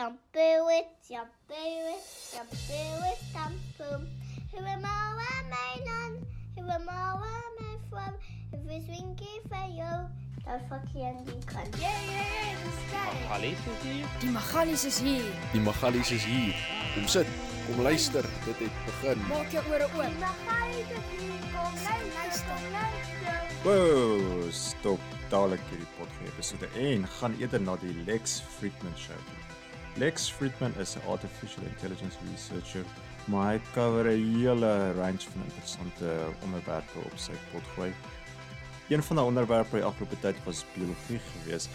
it, shampoo it, shampoo. Who am I, where am I none? Who am I, where am I from? If it's winky for you, dan fuck je en die kan. Yeah, yeah, yeah, geil. Alice is hier. Die Magalies is hier. Die Magalies is hier. Kom sit, kom luister, dit het begin. Maak jou ore oop. Die Magalies is hier, kom luister, kom luister. Wow, stop dadelik hierdie potgoed episode en gaan eerder na die Lex Friedman show. toe. Lex Friedman is 'n artificial intelligence researcher, maar hy cover 'n hele range van interessante onderwerpe op sy potgoed. Een van die onderwerpe die afgelope tyd was biologie geweest.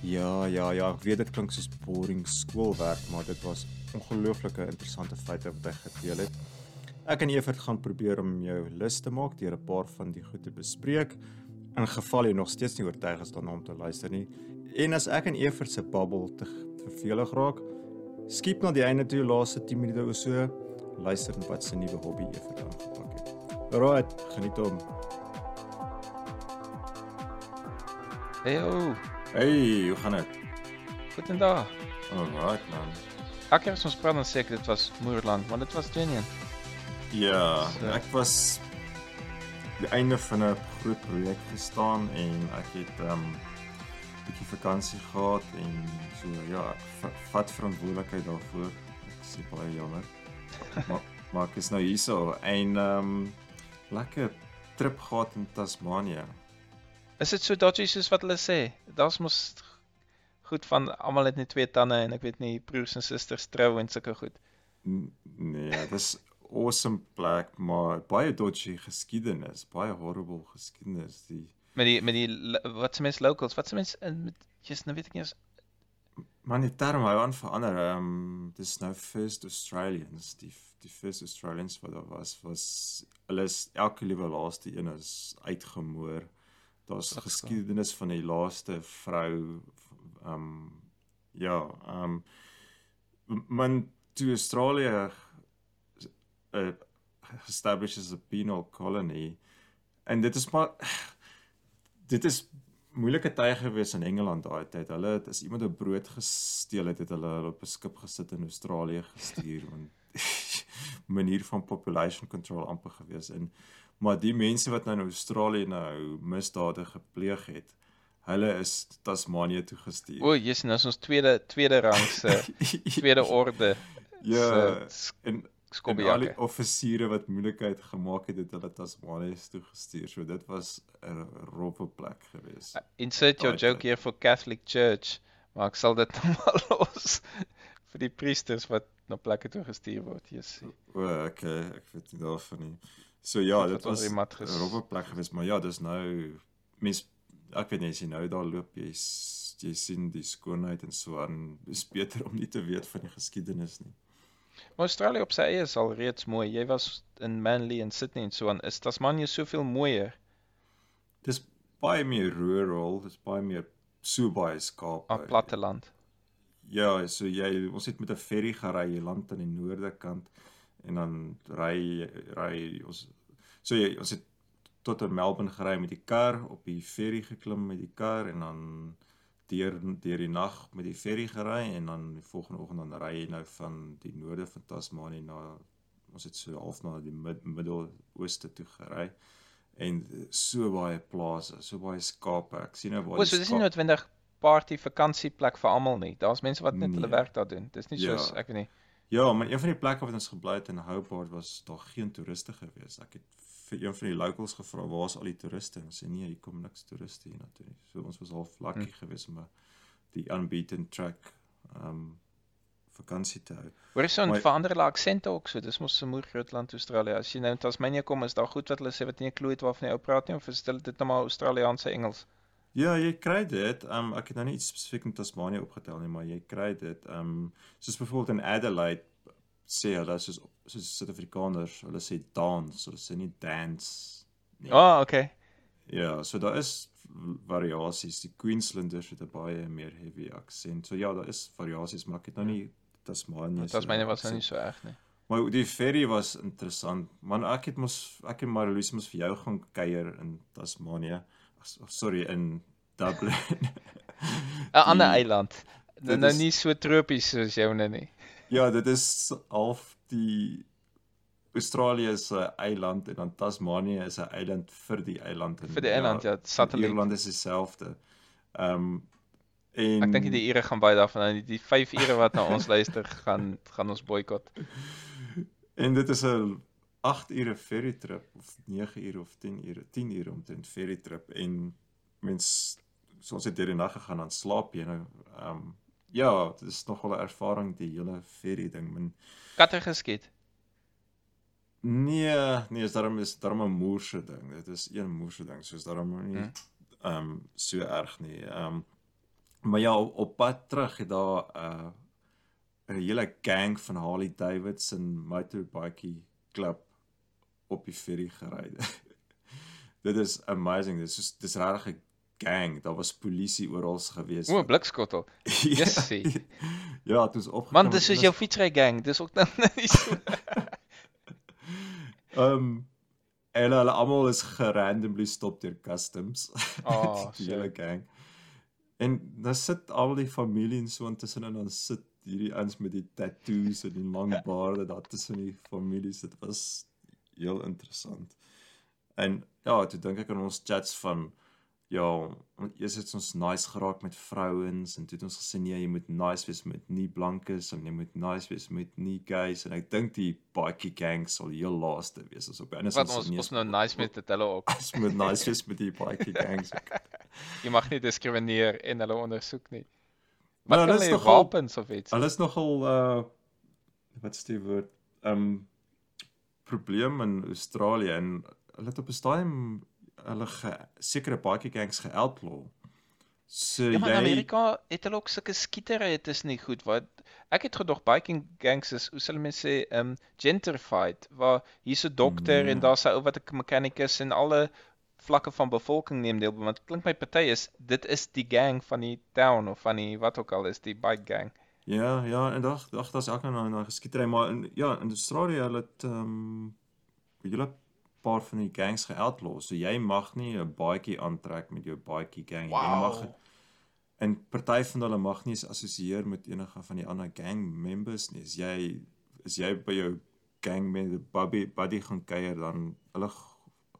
Ja, ja, ja, ek weet dit klink soos boring skoolwerk, maar dit was ongelooflike interessante feite wat hy gedeel het. Ek en Evert gaan probeer om jou lus te maak deur 'n paar van die goed te bespreek. In geval jy nog steeds nie oortuig is daarna om te luister nie. En as ek en Evert se babbel te vervelig raak, skiep na die einde toe laaste 10 minute of so, luister na wat se nuwe hobby Evert aangepak het. Alright, geniet hom. Hey, oh, Hey, hoe gaan dit? goedendag. Alright man. Keer as ons dan sê ek dit was Moerland, maar dit was Twinien. Ja, So- ek was die einde van 'n groot projek gestaan en ek het ehm um, bietjie vakansie gehad en so ja, ek va- vat verantwoordelikheid daarvoor. Ek sê baie jammer. maar maar ek is nou hierso en ehm um, lekker trip gehad in Tasmanië. Is dit so dodgy soos wat hulle sê? Daar's mos goed van almal het net twee tande en ek weet nie broers en susters trou en sulke goed. Nee, dis awesome plek, maar baie dodgy geskiedenis, baie horrible geskiedenis. Die Met die met die wat se mens locals, wat se mens in met jy's nou weet ek nie eens Man die term hou aan verander. Ehm um, dis nou first Australians. Die die first Australians wat daar was was hulle is elke liewe laaste een is uitgemoor. Daar's geskiedenis van die laaste vrou ehm um, ja, ehm um, man toe Australië uh, establishes a penal colony en dit is maar dit is moeilike tye gewees in Engeland daai tyd. Hulle het as iemand 'n brood gesteel het, het hulle hulle op 'n skip gesit in Australië gestuur want manier van population control amper gewees en maar die mense wat nou in Australië nou misdade gepleeg het, hulle is Tasmanië toe gestuur. O, jy's nou ons tweede tweede rang se tweede orde ja, se en en al die skobbejakke. offisiere wat moeilikheid gemaak het, het hulle Tasmanië toe gestuur. So dit was 'n rowwe plek geweest. Insert your joke here for Catholic Church, maar ek sal dit nou maar los vir die priesters wat na plekke toe gestuur word. Yes. O, okay, ek weet nie daarvan nie. So ja, dit was 'n rowwe plek geweest, maar ja, dis nou mens ek weet nie as jy nou daar loop, jy jy sien die skoonheid en so aan. Dis beter om nie te weet van die geskiedenis nie. Maar Australië op sy eie is al reeds mooi. Jy was in Manly en Sydney en so aan. Is Tasmanië soveel mooier? Dis baie meer rural, dis baie meer so baie skape. Op platteland. Ja, so jy ons het met 'n ferry gery, jy land aan die noorde kant en dan ry ry ons so jy ons het tot in Melbourne gery met die kar, op die ferry geklim met die kar en dan deur deur die nag met die ferry gery en dan die volgende oggend dan ry jy nou van die noorde van Tasmanië na ons het so half na die mid, Midde-Ooste toe gery en so baie plase, so baie skape. Ek sien nou waar O, so dis nie noodwendig party vakansieplek vir almal nie. Daar's mense wat net hulle Nee. werk daar doen. Dis nie Ja. soos ek weet nie. Ja, maar een van die plekke wat ons gebly het in Hobart was daar geen toeriste gewees. Ek het vir een van die locals gevra, "Waar is al die toeriste?" En sê, "Nee, hier kom niks toeriste hier na toe nie." So ons was half lucky Hm. hmm. geweest om die unbeaten track um vakansie te hou. Hoor so 'n Maar- verander hulle aksente ook so. Dis mos 'n moer groot land Australië. As jy nou in Tasmanië kom, is daar goed wat hulle sê wat nie 'n klou het waarvan jy ou praat nie of is dit dit nou maar Australiese Engels? Ja, jy kry dit. Um ek het nou nie iets spesifiek in Tasmanië opgetel nie, maar jy kry dit. Um soos byvoorbeeld in Adelaide sê hulle soos soos Suid-Afrikaners, hulle sê dans, hulle sê nie dance nie. Ah, oh, okay. Ja, so daar is variasies. Die Queenslanders het 'n baie meer heavy aksent. So ja, daar is variasies, maar ek het nou nie Tasmanië. Tasmanië was nou nie so erg nie. Maar die ferry was interessant. Man, ek het mos ek en Marlies mos vir jou gaan kuier in Tasmanië. Sorry, in Dublin. 'n Ander eiland. Nou, nie so tropies soos joune nie. Ja, dit is half die Australië is 'n eiland en dan Tasmanië is 'n eiland vir die eiland en Vir die eiland ja, satelliet. Ierland is dieselfde. Ehm um, en Ek dink die ure gaan baie daarvan nie. Die 5 ure wat na ons luister gaan gaan ons boikot. en dit is 'n 8 ure ferry trip of 9 ure of 10 ure, 10 ure omtrent ferry trip en mens soos dit deur die nag gegaan dan slaap jy nou ehm um, ja, dit is nogal 'n ervaring die hele ferry ding. Men Katte geskiet. Nee, nee, is daarom is daarom 'n moerse ding. Dit is een moerse ding, soos daarom nie Hmm. ehm um, so erg nie. Ehm um, maar ja, op, op pad terug het daar 'n uh, 'n hele gang van Harley Davidson motorbike klub op die ferry gery. dit is amazing. Dit is soos- dis regtig 'n gang. Daar was polisie oral gewees. O, blikskottel. Ja. Jessie. ja, het ons opgekom. Man, dis soos jou fietsry gang. Dis ook nou nie so. Ehm um, en hulle almal is gerandomly stop deur customs. Oh, die hele gang. En dan sit al die familie en so intussen en dan sit hierdie ouens met die tattoos en die lang baarde daar tussen die families. Dit was heel interessant. En ja, toe dink ek aan ons chats van ja, eers het ons nice geraak met vrouens en toe het ons gesê nee, jy moet nice wees met nie blankes en jy moet nice wees met nie gays en ek dink die bikie gang sal heel laaste wees as op en Wat ons ons nou nice met dit hulle ook. as moet nice wees met die bikie gangs. Jy mag nie diskrimineer en hulle ondersoek nie. Maar Wat hulle is nogal- wapens of iets? Hulle is nogal uh wat is die woord? Um probleem in Australië en hulle het op 'n stadium hulle ge, sekere bikie gangs geoutlaw. So Ja, maar in jy Amerika het hulle ook sulke skietery, dit is nie goed wat ek het gedog biking gangs is, hoe sal mense sê, um gentrified waar hier's 'n dokter Nee. en daar's 'n ou wat 'n mechanikus en alle vlakke van bevolking neem deel, want klink my party is dit is die gang van die town of van die wat ook al is, die bike gang. Ja, ja, en dag dag daar's elke nou na geskietery, maar in ja, in Australië hulle het um julle paar van die gangs geoutlaw. So jy mag nie 'n baadjie aantrek met jou baadjie gang. nie. Jy mag en party van hulle mag nie assosieer met enige van die ander gang members nie. As jy as jy by jou gang met buddy buddy gaan kuier dan hulle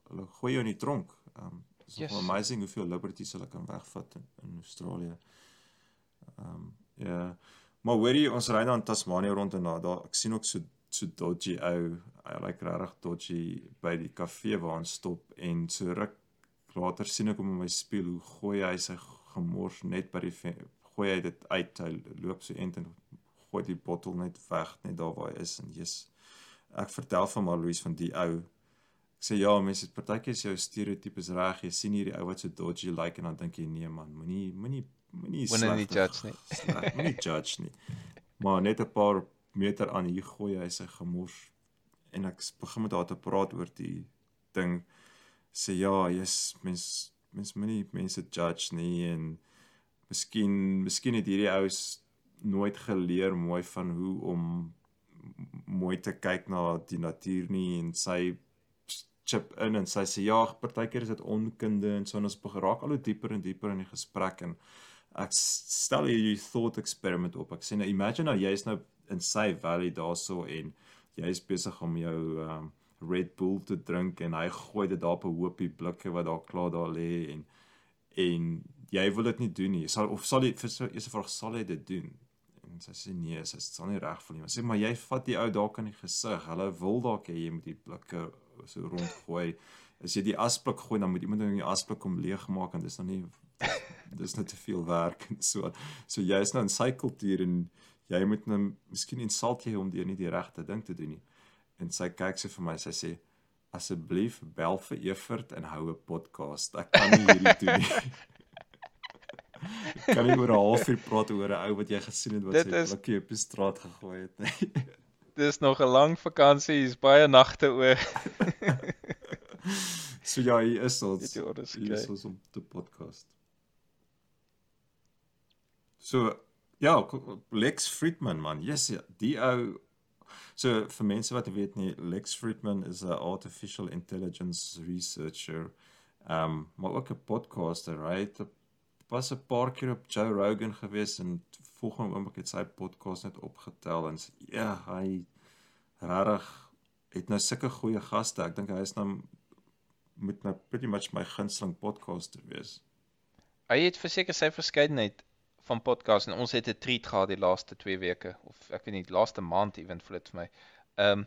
hulle gooi jou in die tronk. Um it's Yes. yes. amazing hoeveel liberties hulle kan wegvat in, in Australië. Um ja. Maar hoor jy ons ry dan Tasmanië rond en daar daar ek sien ook so so dodgy ou. Hy lyk regtig dodgy by die kafee waar ons stop en so ruk later sien ek hom in my spieël hoe gooi hy sy gemors net by die gooi hy dit uit. Hy loop so ent en gooi die bottel net weg net daar waar hy is en jy's ek vertel van Marloes van die ou Ek sê ja, mense, partykeer is jou stereotypes reg. Jy sien hierdie ou wat so dodgy lyk like, en dan dink jy nee man, moenie moenie moenie Moenie judge nie. Moenie judge nie. Maar net 'n paar meter aan hier gooi hy sy gemors en ek begin met haar te praat oor die ding. Sê ja, jy's mens mens moenie mense judge nie en miskien miskien het hierdie ou's nooit geleer mooi van hoe om mooi te kyk na die natuur nie en sy chip in en sy sê ja, partykeer is dit onkunde en so en ons geraak al hoe dieper en dieper in die gesprek en ek stel hierdie thought experiment op. Ek sê nou imagine nou jy's nou in sy valley daarso en jy's besig om jou um, Red Bull te drink en hy gooi dit daar op 'n hoopie blikke wat daar klaar daar lê en en jy wil dit nie doen nie. Sal of sal jy eers vraag sal jy dit doen? En sy sê nee, sy sal nie reg voel nie. Maar sê maar jy vat die ou dalk in die gesig. Hulle wil dalk hê jy moet die blikke so rondgooi. As jy die asblik gooi, dan moet iemand nou die asblik om leegmaak en dis nog nie dis net te veel werk en so. So jy's nou in sy kultuur en jy moet nou miskien insult jy hom deur nie die regte ding te doen nie. En sy kyk sy vir my, sy sê asseblief bel vir Evert en hou 'n podcast. Ek kan nie hierdie doen nie. Kan nie oor 'n halfuur praat oor 'n ou wat jy gesien het wat Dit sy is- blikkie op die straat gegooi het nie. Dis nog 'n lang vakansie, hier's baie nagte oor. So ja, hier is ons. Orders Hier is ons om te podcast. So ja, Lex Friedman man. Yes, ja, die ou So vir mense wat weet nie, Lex Friedman is 'n artificial intelligence researcher. Um maar ook 'n podcaster, right? Was 'n paar keer op Joe Rogan gewees en volgende oomblik het sy podcast net opgetel en ja, hy regtig het nou sulke goeie gaste. Ek dink hy is nou moet nou pretty much my gunsteling podcaster wees. Hy het verseker sy verskeidenheid van podcasts en ons het 'n treat gehad die laaste 2 weke of ek weet nie, laaste maand ewen vir dit vir my. Ehm um,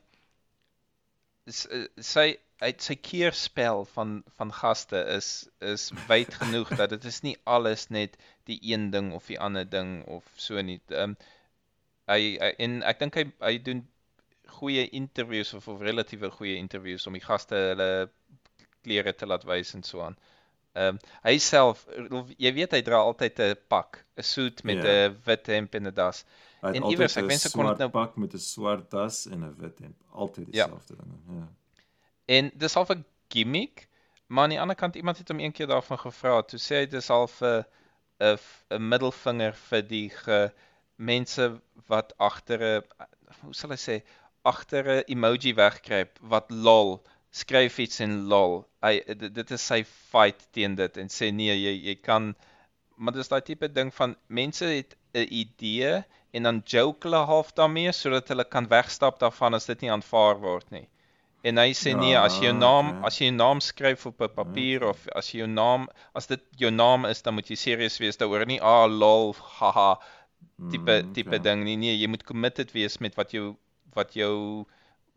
sy uit sy keerspel van van gaste is is wyd genoeg dat dit is nie alles net die een ding of die ander ding of so nie. Ehm um, hy, hy en ek dink hy hy doen goeie interviews of, of relatiewe goeie interviews om die gaste hulle klere te laat wys en so aan. Ehm um, hy self jy weet hy dra altyd 'n pak, 'n suit met 'n yeah. wit hemp en 'n das. En iewers ek wens ek kon dit nou pak met 'n swart das en 'n wit hemp, altyd ja. dieselfde ja. ding. Ja. En dis half 'n gimmick, maar aan die ander kant iemand het hom een keer daarvan gevra, toe sê hy dis half 'n 'n 'n middelvinger vir die ge, mense wat agter 'n hoe sal ek sê agter 'n emoji wegkruip wat lol skryf iets en lol. Hy dit is sy fight teen dit en sê nee, jy jy kan maar dis daai tipe ding van mense het 'n idee en dan joke hulle half daarmee sodat hulle kan wegstap daarvan as dit nie aanvaar word nie. En hy sê nee, as jy jou naam okay. as jy jou naam skryf op 'n papier okay. of as jy jou naam as dit jou naam is, dan moet jy serieus wees daaroor nie ah lol haha tipe mm, tipe okay. ding nie. Nee, jy moet committed wees met wat jou wat jou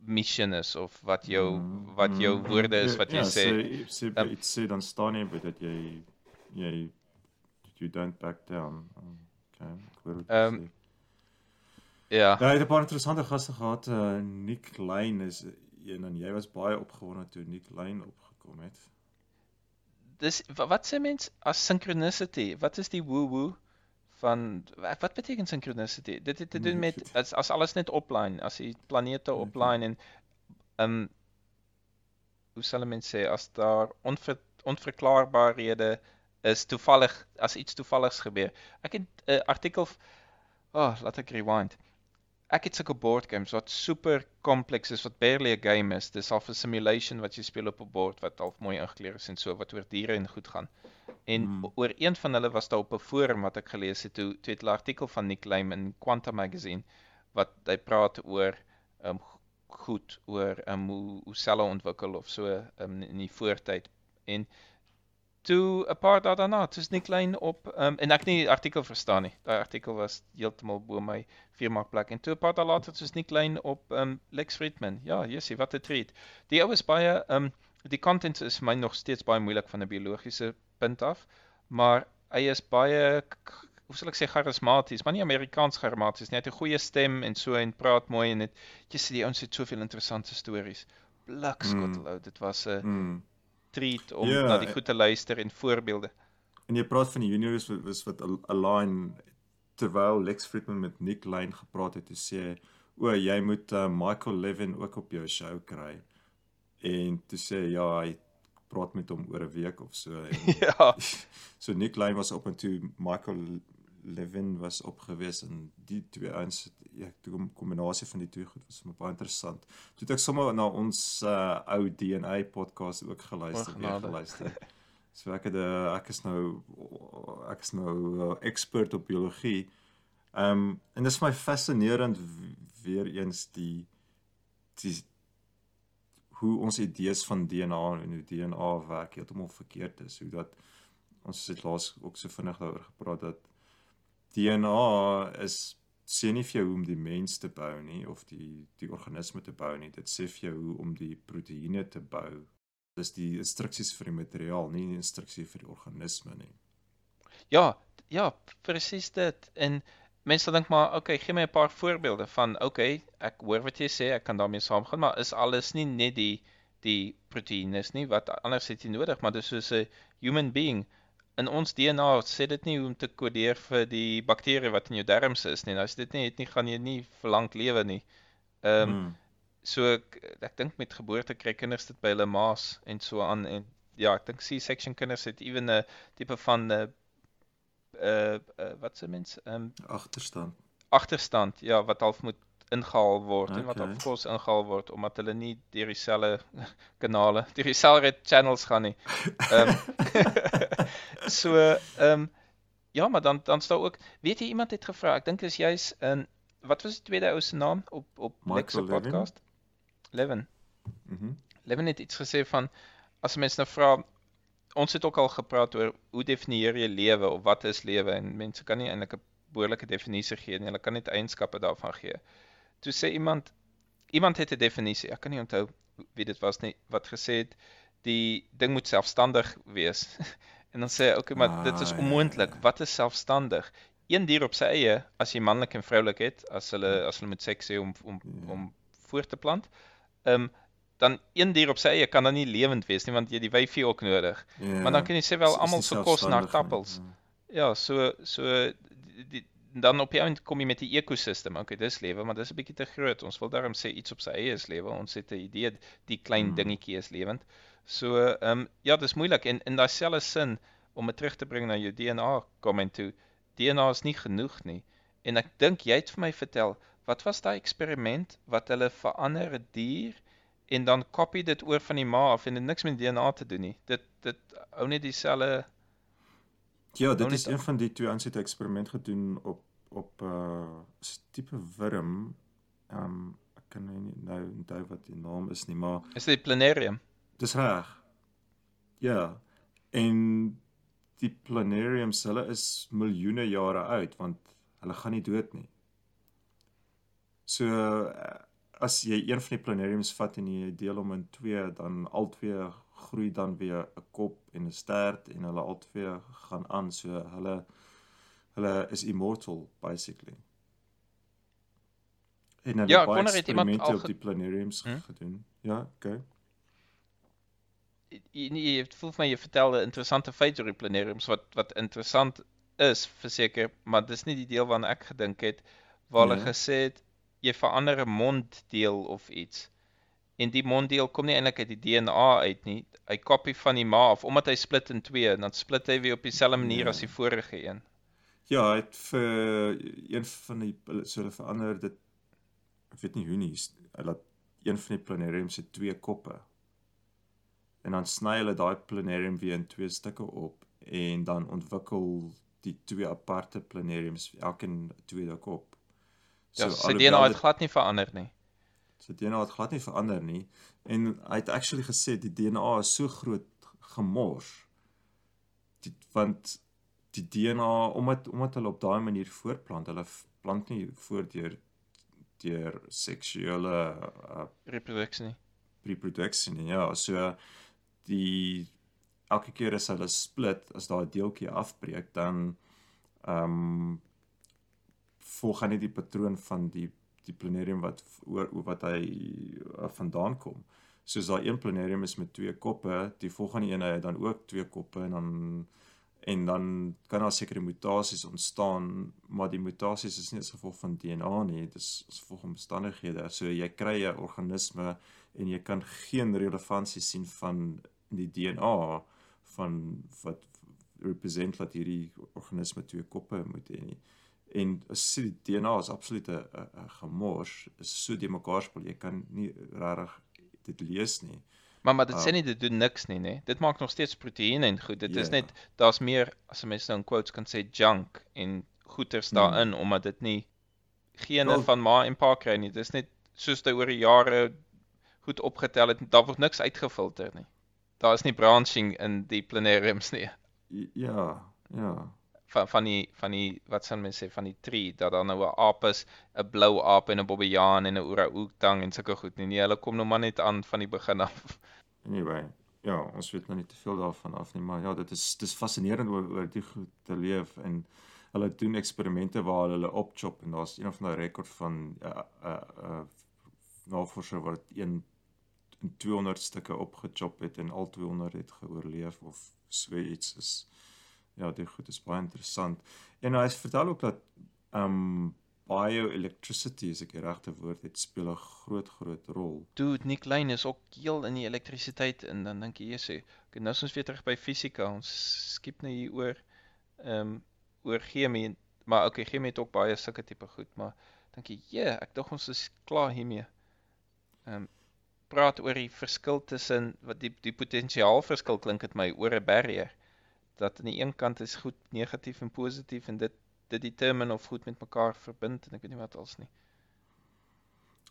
mission is of wat jou mm, wat jou mm, woorde is wat jy ja, sê. Ja, sê sê um, sê dan staan jy by dat jy jy you don't back down. Okay. Ehm um, Ja. Daar het 'n paar interessante gaste gehad. Uh, Nick Lane is een en jy was baie opgewonde toe Nick Lane opgekom het. Dis wat sê mens as synchronicity? Wat is die woo woo? Van wat beteken synchronicity? Dit het te doen met as as alles net opline, as die planete opline en ehm um, hoe sal mense sê as daar onver, onverklaarbaarhede is toevallig as iets toevalligs gebeur. Ek het 'n uh, artikel oh, laat ek rewind ek het sulke board games wat super kompleks is wat barely 'n game is. Dis half 'n simulation wat jy speel op 'n bord wat half mooi ingekleer is en so wat oor diere en goed gaan. En hmm. oor een van hulle was daar op 'n forum wat ek gelees het, toe toe het 'n artikel van Nick Lime in Quantum Magazine wat hy praat oor um goed oor um hoe hoe selle ontwikkel of so um in die voortyd. En toe 'n paar dae daarna, toe is nie klein op um, en ek nie die artikel verstaan nie. Daai artikel was heeltemal bo my firmaplek en toe 'n paar dae later toe is nie klein op um, Lex Friedman. Ja, jessie, wat 'n treat. Die ou is baie um die content is my nog steeds baie moeilik van 'n biologiese punt af, maar hy is baie hoe sal ek sê charismaties, maar nie Amerikaans charismaties nie. Hy het 'n goeie stem en so en praat mooi en dit jy sê die ouens het soveel interessante stories. Blikskottelou, mm. dit was 'n mm treat om ja, na die goed te luister en voorbeelde. En jy praat van die juniors wat was wat align terwyl Lex Friedman met Nick Lane gepraat het te sê o jy moet uh, Michael Levin ook op jou show kry. En toe sê ja hy praat met hom oor 'n week of so en ja. So Nick Lane was op en toe Michael Levin was opgewees en die twee ouens ja, die kombinasie van die twee goed was vir my baie interessant. Toe het ek sommer na ons uh, ou DNA podcast ook geluister, weer geluister. So ek het uh, ek is nou ek is nou uh, expert op biologie. Ehm um, en dit is my fascinerend weer eens die die hoe ons idees van DNA en hoe DNA werk heeltemal verkeerd is. Hoe dat ons het laas ook so vinnig daaroor gepraat dat DNA is sê nie vir jou hoe om die mens te bou nie of die die organisme te bou nie. Dit sê vir jou hoe om die proteïene te bou. Dis die instruksies vir die materiaal, nie die instruksie vir die organisme nie. Ja, ja, presies dit. En mense dink maar, okay, gee my 'n paar voorbeelde van, okay, ek hoor wat jy sê, ek kan daarmee saamgaan, maar is alles nie net die die proteïene nie wat anders het jy nodig, maar dis soos 'n human being in ons DNA sê dit nie hoe om te kodeer vir die bakterie wat in jou darmes is nie. Nou as dit nie het nie gaan jy nie vir lank lewe nie. Ehm um, hmm. so ek, ek dink met geboorte kry kinders dit by hulle ma's en so aan en ja, ek dink C-section kinders het ewen 'n tipe van 'n uh, uh, wat se mens ehm um, agterstand. Agterstand, ja, wat half moet ingehaal word okay. en wat op kos ingehaal word omdat hulle nie deur dieselfde kanale, deur dieselfde channels gaan nie. Ehm um, so ehm um, ja, maar dan dan staan ook, weet jy iemand het gevra, ek dink is jy's in wat was die tweede ou se naam op op Lex se Levin? podcast? Levin. Mhm. Levin het iets gesê van as mense nou vra ons het ook al gepraat oor hoe definieer jy lewe of wat is lewe en mense kan nie eintlik 'n behoorlike definisie gee nie. Hulle kan net eienskappe daarvan gee. Toe sê iemand iemand het 'n definisie. Ek kan nie onthou wie dit was nie wat gesê het die ding moet selfstandig wees. en dan sê hy okay, maar dit is Ah, ja, onmoontlik. ja. Wat is selfstandig? Een dier op sy eie as jy manlik en vroulik het, as hulle as hulle met seks hê om om Ja. om voort te plant. Ehm dan een dier op sy eie kan dan nie lewend wees nie want jy die wyfie ook nodig. Ja. Maar dan kan jy sê wel almal se kos na tappels. ja. Ja, so so die, die, dan op die einde kom jy met die ekosisteem. Okay, dis lewe, maar dis 'n bietjie te groot. Ons wil daarom sê iets op sy eie is lewe. Ons het 'n idee die klein Hmm. dingetjie is lewend. So ehm um, ja, dis moeilik en in daai selfde sin om dit terug te bring na jou DNA comment toe. DNA is nie genoeg nie. En ek dink jy het vir my vertel, wat was daai eksperiment wat hulle verander 'n dier en dan kopie dit oor van die ma af en dit niks met DNA te doen nie. Dit dit hou net dieselfde Ja, dit is een van die twee ouens het 'n eksperiment gedoen op op 'n uh, tipe wurm. Ehm um, ek kan nou nie nou onthou wat die naam is nie, maar is dit planarium. dis reg. Ja. En die planariums, hulle is miljoene jare oud want hulle gaan nie dood nie. So uh, as jy een van die planariums vat en jy deel hom in twee, dan al twee groei dan weer 'n kop en 'n stert en hulle al twee gaan aan, so hulle hulle is immortal basically. En hulle Ja, baie wonder het iemand eksperimente al op die planariums Hm? gedoen. Ja, okay. Jy jy het voel my jy vertel 'n interessante feit oor die planariums wat wat interessant is verseker, maar dis nie die deel waarna ek gedink het waar hulle Ja. gesê het jy verander 'n monddeel of iets. En die monddeel kom nie eintlik uit die DNA uit nie. Hy kopie van die ma af omdat hy split in twee, dan split hy weer op dieselfde manier Ja. as die vorige een. Ja, hy het vir een van die so hulle verander dit ek weet nie hoe nie. Hy laat een van die planariums het twee koppe. En dan sny hulle daai planarium weer in twee stukke op en dan ontwikkel die twee aparte planariums elkeen 'n tweede kop. Ja, sy DNA het dit- glad nie verander nie. Sy DNA het glad nie verander nie en hy het actually gesê die DNA is so groot gemors. Die, want die DNA omdat omdat hulle op daai manier voortplant, hulle plant nie voort deur deur seksuele uh, Reproduksie nie. reproduksie nie. Ja, so die elke keer as hulle split, as daai deeltjie afbreek, dan ehm um, volg hy nie die patroon van die die planarium wat oor wat hy uh, vandaan kom. Soos daai een planarium is met twee koppe, die volgende een het dan ook twee koppe en dan en dan kan daar sekere mutasies ontstaan, maar die mutasies is nie as gevolg van DNA nie, dit is as gevolg van omstandighede. So jy kry 'n organisme en jy kan geen relevantie sien van die DNA van wat represent dat hierdie organisme twee koppe moet hê nie. En as jy die DNA is absoluut 'n 'n- 'n gemors, is so de mekaar speel, jy kan nie regtig dit lees nie. Maar maar dit Ah. sê nie dit doen niks nie, nê. Dit maak nog steeds proteïene en goed. Dit is Ja. net daar's meer as 'n mens nou in quotes kan sê junk en goeters Hmm. daarin omdat dit nie gene Wel- van ma en pa kry nie. Dis net soos dit oor die jare goed opgetel het, daar word niks uitgefilter nie. Daar is nie branching in die planariums nie. Ja, ja. Van van die van die wat sal mense sê van die tree dat daar nou 'n aap is, 'n blou aap en 'n bobbejaan en 'n orang-outang en sulke goed nie. Nee, hulle kom nou maar net aan van die begin af. Anyway, ja, ons weet nou nie te veel daarvan af nie, maar ja, dit is dis fascinerend oor oor die goed te leef en hulle doen eksperimente waar hulle opchop en daar's een van daai rekord van 'n uh, 'n uh, uh, navorser wat een in 200 stukke opgechop het en al 200 het geoorleef of so iets is ja, dit goed is baie interessant. En hy vertel ook dat um bioelectricity is ek die regte woord het speel 'n groot groot rol. Dude, Nick Lane is ook heel in die elektrisiteit en dan dink jy sê, okay, nou ons weer terug by fisika. Ons skiep nou hier oor ehm um, oor chemie, maar okay, chemie het ook baie sulke tipe goed, maar dink jy, ja, ek dink ons is klaar hiermee. Ehm um, praat oor die verskil tussen wat die die potensiaal verskil klink dit my oor 'n barrier dat aan die een kant is goed negatief en positief en dit dit determine of goed met mekaar verbind en ek weet nie wat als nie.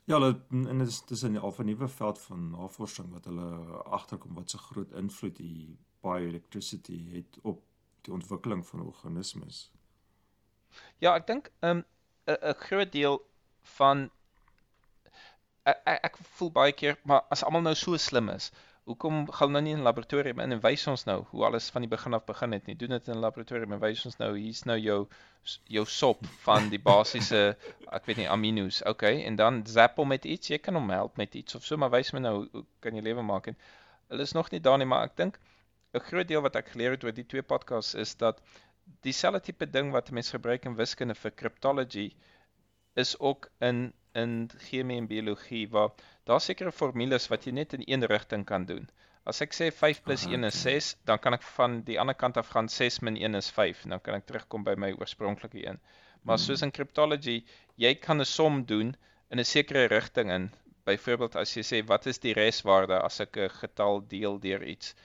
Ja, hulle en dit is dis 'n al 'n nuwe veld van navorsing wat hulle agterkom wat so groot invloed die bioelectricity het op die ontwikkeling van organismes. Ja, ek dink 'n um, 'n groot deel van ek, ek ek voel baie keer maar as almal nou so slim is, hoekom gaan nou nie in 'n laboratorium in en wys ons nou hoe alles van die begin af begin het nie. Doen dit in 'n laboratorium en wys ons nou hier's nou jou jou sop van die basiese ek weet nie aminos. Okay, en dan zap hom met iets. Jy kan hom help met iets of so, maar wys my nou hoe kan jy lewe maak en hulle is nog nie daar nie, maar ek dink 'n groot deel wat ek geleer het oor die twee podcasts is dat dieselfde tipe ding wat mense gebruik in wiskunde vir cryptology is ook in in chemie en biologie waar daar sekere formules wat jy net in een rigting kan doen. As ek sê 5 plus 1 is 6, dan kan ek van die ander kant af gaan 6 min 1 is 5 en dan kan ek terugkom by my oorspronklike een. Maar hmm. soos in cryptology, jy kan 'n som doen in 'n sekere rigting in. Byvoorbeeld as jy sê wat is die reswaarde as ek 'n getal deel deur iets?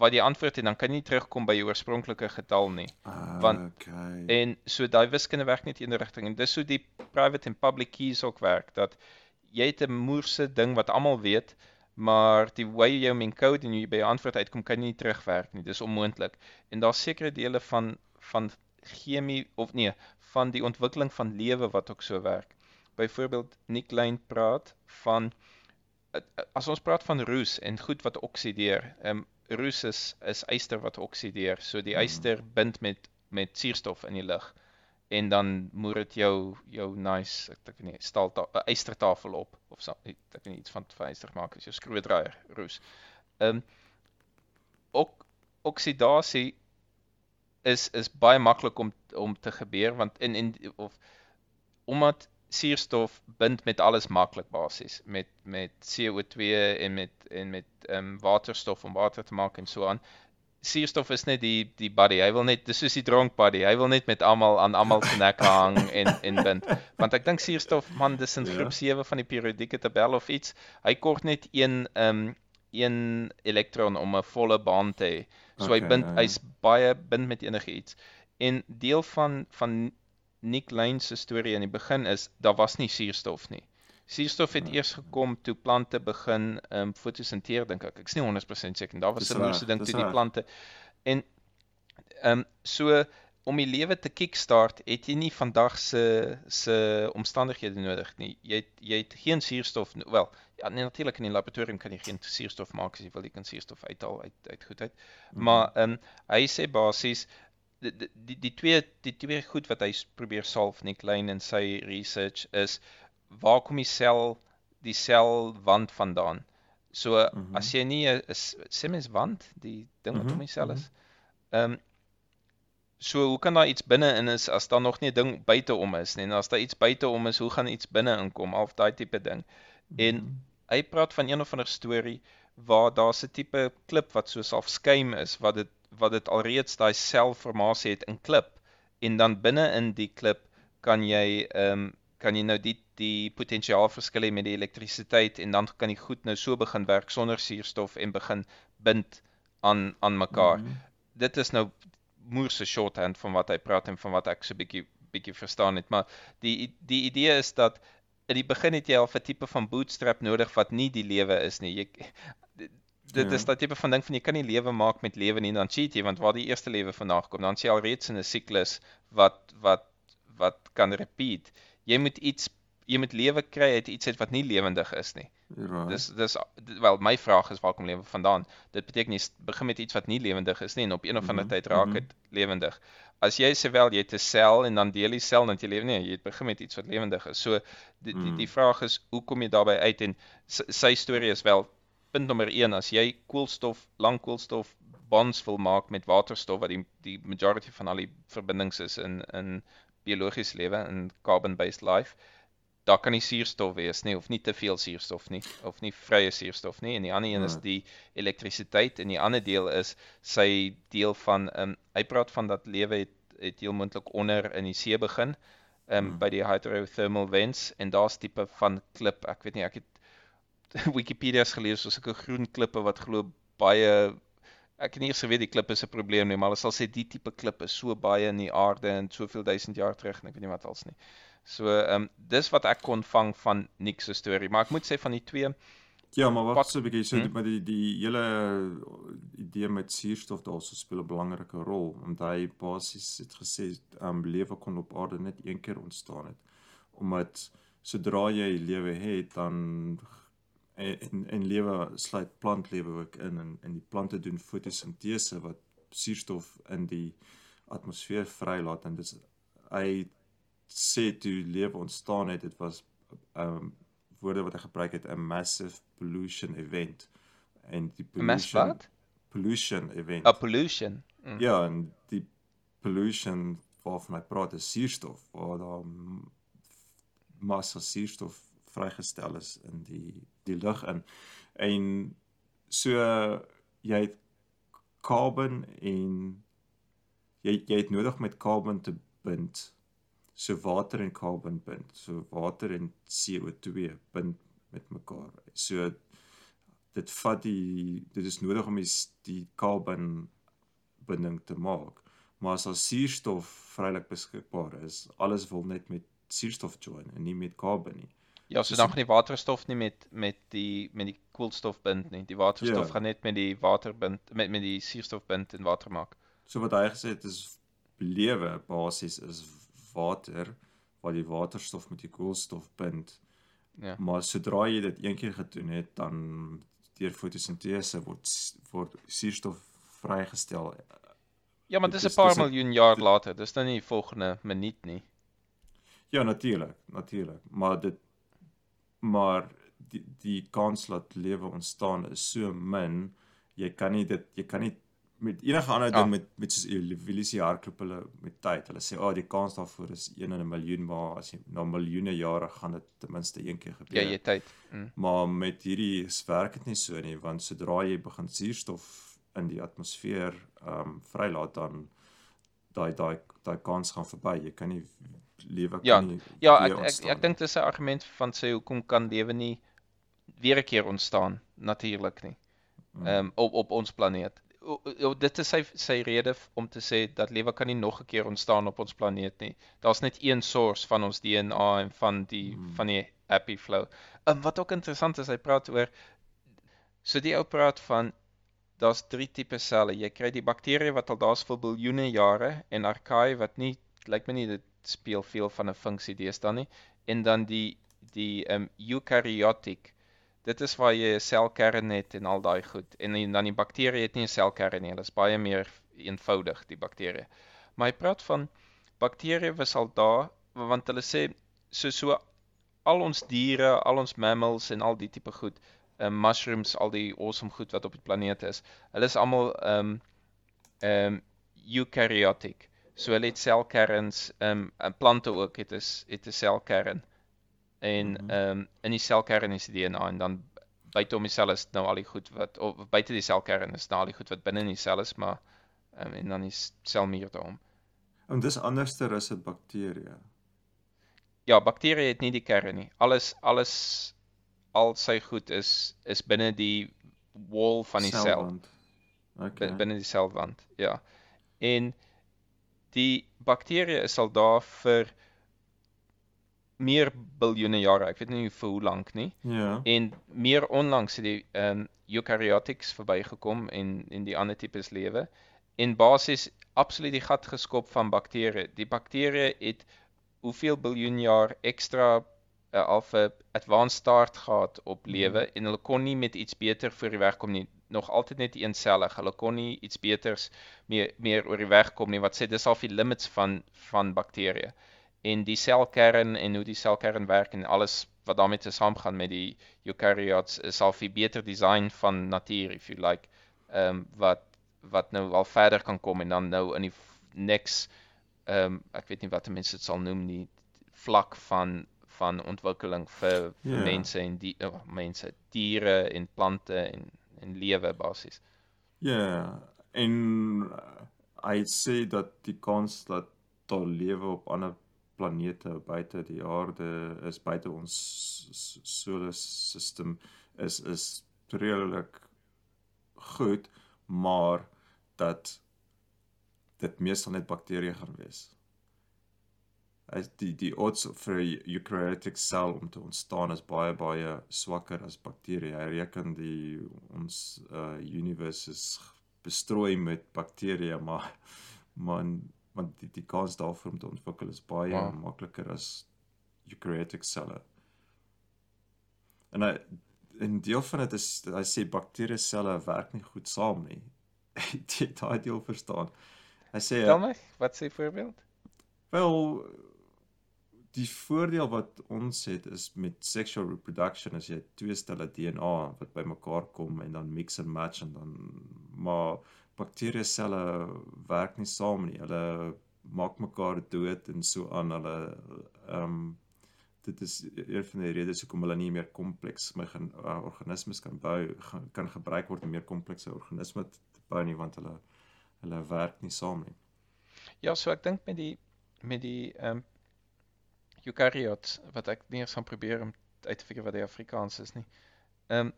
Wat die antwoord is, dan kan jy nie terugkom by jou oorspronklike getal nie. Uh, Want okay. en so daai wiskunde werk net in een rigting en dis hoe die private en public keys ook werk dat jy het 'n moerse ding wat almal weet, maar die way jy hom encode en jy by 'n antwoord uitkom kan jy nie terugwerk nie. Dis onmoontlik. En daar's sekere dele van van chemie of nee, van die ontwikkeling van lewe wat ook so werk. Byvoorbeeld Nick Lane praat van as ons praat van roes en goed wat oksideer. Ehm um, roes is is yster wat oksideer. So die hmm. yster bind met met suurstof in die lug en dan moer dit jou jou nice ek dink nie staal ystertafel op of so ek weet nie iets van yster maak as jou skroewedraaier roes. Ehm um, ok oksidasie is is baie maklik om om te gebeur want in en of omdat suurstof bind met alles maklik basies met met CO2 en met en met ehm um, waterstof om water te maak en so aan. Suurstof is net die die buddy. Hy wil net dis soos die dronk buddy. Hy wil net met almal aan almal se nek hang en en bind. Want ek dink suurstof man dis in ja. groep 7 van die periodieke tabel of iets. Hy kort net een ehm um, een elektron om 'n volle baan te hê. So okay, hy bind ja, ja. hy's baie bind met enige iets. En deel van van Nick Lane se storie in die begin is daar was nie suurstof nie. Suurstof het eers gekom toe plante begin ehm um, fotosinteer dink ek. Ek's nie 100% seker. Daar was 'n moeëse ding toe die plante en ehm um, so om die lewe te kickstart het jy nie vandag se se omstandighede nodig nie. Jy het, jy het geen suurstof wel ja nee, natuurlik in die laboratorium kan jy geen suurstof maak as jy wil jy kan suurstof uithaal uit uit goedheid. Mm -hmm. Maar ehm um, hy sê basies die die die twee die twee goed wat hy probeer solve Nick Lane in sy research is waar kom die sel die selwand vandaan? So mm -hmm. as jy nie 'n semens wand, die ding wat mm -hmm. om die sel is. Mhm. Ehm um, so hoe kan daar iets binne in is as daar nog nie 'n ding buite om is nie? En as daar iets buite om is, hoe gaan iets binne inkom? Al daai tipe ding. Mm -hmm. En hy praat van een of ander storie waar daar 'n tipe klip wat so half skuim is wat dit wat dit alreeds daai selformasie het in klip en dan binne in die klip kan jy ehm um, kan jy nou die die potensiaal verskil hê met die elektrisiteit en dan kan die goed nou so begin werk sonder suurstof en begin bind aan aan mekaar. Mm -hmm. Dit is nou moerse shorthand van wat hy praat en van wat ek so bietjie bietjie verstaan het, maar die die idee is dat in die begin het jy al 'n tipe van bootstrap nodig wat nie die lewe is nie. Jy dit ja. is daai tipe van ding van jy kan nie lewe maak met lewe nie dan cheat jy want waar die eerste lewe vandaan kom dan sien jy alreeds in 'n siklus wat wat wat kan repeat jy moet iets jy moet lewe kry uit iets uit wat nie lewendig is nie ja dis dis wel my vraag is waar kom lewe vandaan dit beteken jy begin met iets wat nie lewendig is nie en op een of ander mm -hmm. tyd raak mhm. dit mm -hmm. lewendig as jy sowel jy het 'n sel en dan deel die sel dan jy lewe nie jy het begin met iets wat lewendig is so die die, die mm. vraag is hoe kom jy daarbey uit en sy storie is wel punt nommer 1 as jy koolstof, lang koolstof bonds wil maak met waterstof wat die die majority van al die verbindings is in in biologiese lewe in carbon based life daar kan nie suurstof wees nie of nie te veel suurstof nie of nie vrye suurstof nie en die ander een is die elektrisiteit en die ander deel is sy deel van um, hy praat van dat lewe het het heel moontlik onder in die see begin um, hmm. by die hydrothermal vents en daar's tipe van klip ek weet nie ek het Wikipedia's gelees oor sulke groen klippe wat glo baie ek het nie eers geweet die klip is 'n probleem nie, maar hulle sal sê die tipe klip is so baie in die aarde en soveel duisend jaar terug en ek weet nie wat als nie. So ehm um, dis wat ek kon vang van Nick se storie, maar ek moet sê van die twee Ja, maar wag Wat- so 'n bietjie so Hm? die, maar die die hele idee met suurstof daarso speel 'n belangrike rol want hy basies het gesê um lewe kon op aarde net een keer ontstaan het. Omdat sodra jy lewe het dan en en, en lewe sluit plantlewe ook in en en die plante doen fotosintese wat suurstof in die atmosfeer vrylaat en dis hy sê toe lewe ontstaan het dit was um woorde wat hy gebruik het 'n massive pollution event en die pollution wat? pollution event A pollution. Mm. ja en die pollution waarvan hy praat is suurstof waar daar massa suurstof vrygestel is in die die lug in. En so jy het carbon en jy jy het nodig met carbon te bind. So water en carbon bind. So water en CO2 bind met mekaar. So dit vat die dit is nodig om die, die carbon binding te maak. Maar as daar suurstof vrylik beskikbaar is alles wil net met suurstof join en nie met carbon nie Ja, so dan gaan die waterstof nie met met die met die koolstof bind nie. Die waterstof Ja. gaan net met die water bind met met die suurstof bind en water maak. So wat hy gesê het is lewe basies is water waar die waterstof met die koolstof bind. Ja. Maar sodra jy dit een keer gedoen het, dan deur fotosintese word word suurstof vrygestel. Ja, maar Dit dis 'n is- paar dis miljoen jaar dit- later. Dis nou nie volgende minuut nie. Ja, natuurlik, natuurlik. Maar dit maar die die kans dat lewe ontstaan is so min. Jy kan nie dit jy kan nie met enige ander ding Ja. met met soos evolusie hardloop hulle met tyd. Hulle sê, "Ag, oh, die kans daarvoor is 1 in 'n miljoen, maar as jy na miljoene jare gaan dit ten minste een keer Ja, gebeur." jy het tyd. Mm. Maar met hierdie werk dit nie so nie, want sodra jy begin suurstof in die atmosfeer ehm um, vrylaat dan daai daai daai kans gaan verby. Jy kan nie lewe kan Ja, nie Ja, weer ek ek, ontstaan ek nie. dink dis 'n argument van sê hoekom kan lewe nie weer 'n keer ontstaan natuurlik nie. Mm. Ehm um, op op ons planeet. O, o, dit is sy sy rede om te sê dat lewe kan nie nog 'n keer ontstaan op ons planeet nie. Daar's net een source van ons DNA en van die Hmm. van die happy flow. Ehm um, wat ook interessant is, hy praat oor so die ou praat van daar's drie tipe selle. Jy kry die bakterieë wat al daar's vir biljoene jare en archaea wat nie lyk my nie dit speel veel van 'n funksie deesdae nie. En dan die die ehm um, eukaryotic. Dit is waar jy 'n selkern het en al daai goed. En die- dan die bakterieë het nie 'n selkern nie. Hulle is baie meer eenvoudig die bakterieë maar hy praat van bakterieë was al daar want hulle sê so so al ons diere al ons mammals en al die tipe goed um, mushrooms al die awesome goed wat op die planeet is hulle is almal ehm um, ehm um, eukaryotic so hulle het selkerns ehm um, plante ook het is het 'n selkern en Mhm. ehm um, in die selkern is die DNA en dan buite om die sel is nou al die goed wat of buite die selkern is nou al die goed wat binne in die sel is maar um, en dan is selmuur daarom. En dis anderster as 'n bakterie. Ja, bakterieë het nie die kern nie. Alles alles al sy goed is is binne die wall van die sel. Selwand. Okay. bin- binne die selwand. Ja. En die bakterieë is al daar vir meer biljoene jare. Ek weet nie vir hoe lank nie. Ja. En meer onlangs het die ehm um, eukaryotics verbygekom en en die ander tipes lewe en basies absoluut die gat geskop van bakterieë. Die bakterieë het hoeveel biljoen jaar ekstra uh, al 'n advanced start gehad op lewe en hulle kon nie met iets beter voor die weg kom nie. Nog altyd net eensellig. Hulle kon nie iets beters meer meer oor die weg kom nie. Wat sê dis al die limits van van bakterieë en die selkern en hoe die selkern werk en alles wat daarmee te saamgaan met die eukaryotes is al 'n beter design van natuur if you like ehm um, wat wat nou al verder kan kom en dan nou in die next ehm um, ek weet nie wat mense dit sal noem nie vlak van van ontwikkeling vir, vir Ja. mense en die oh, mense diere en plante en en lewe basies. Ja. En uh, hy sê dat die kans dat daar lewe op ander planete buite die aarde is buite ons s- solar system is is redelik goed, maar dat dit meestal net bakterieë gaan wees. As die die odds vir 'n eukaryotic sel om te ontstaan is baie baie swakker as bakterieë. Hy reken die ons uh universe is bestrooi met bakterieë, maar man want die die kans daarvoor om te ontwikkel is baie wow. makliker as eukaryotic selle. En hy en deel van dit is hy sê bakterie selle werk nie goed saam nie. Jy daai deel verstaan. Hy sê Tel my, wat sê voorbeeld? Wel die voordeel wat ons het is met sexual reproduction as jy twee stelle DNA wat bymekaar kom en dan mix and match en dan maar bakterie selle werk nie saam nie. Hulle maak mekaar dood en so aan. Hulle ehm um, dit is een van die redes hoekom hulle nie meer kompleks my gaan uh, organismes kan bou kan gebruik word om meer komplekse organismes te bou nie want hulle hulle werk nie saam nie. Ja, so ek dink met die met die ehm um, eukaryotes wat ek nie eens gaan probeer om uit te figure wat die Afrikaans is nie. Ehm um,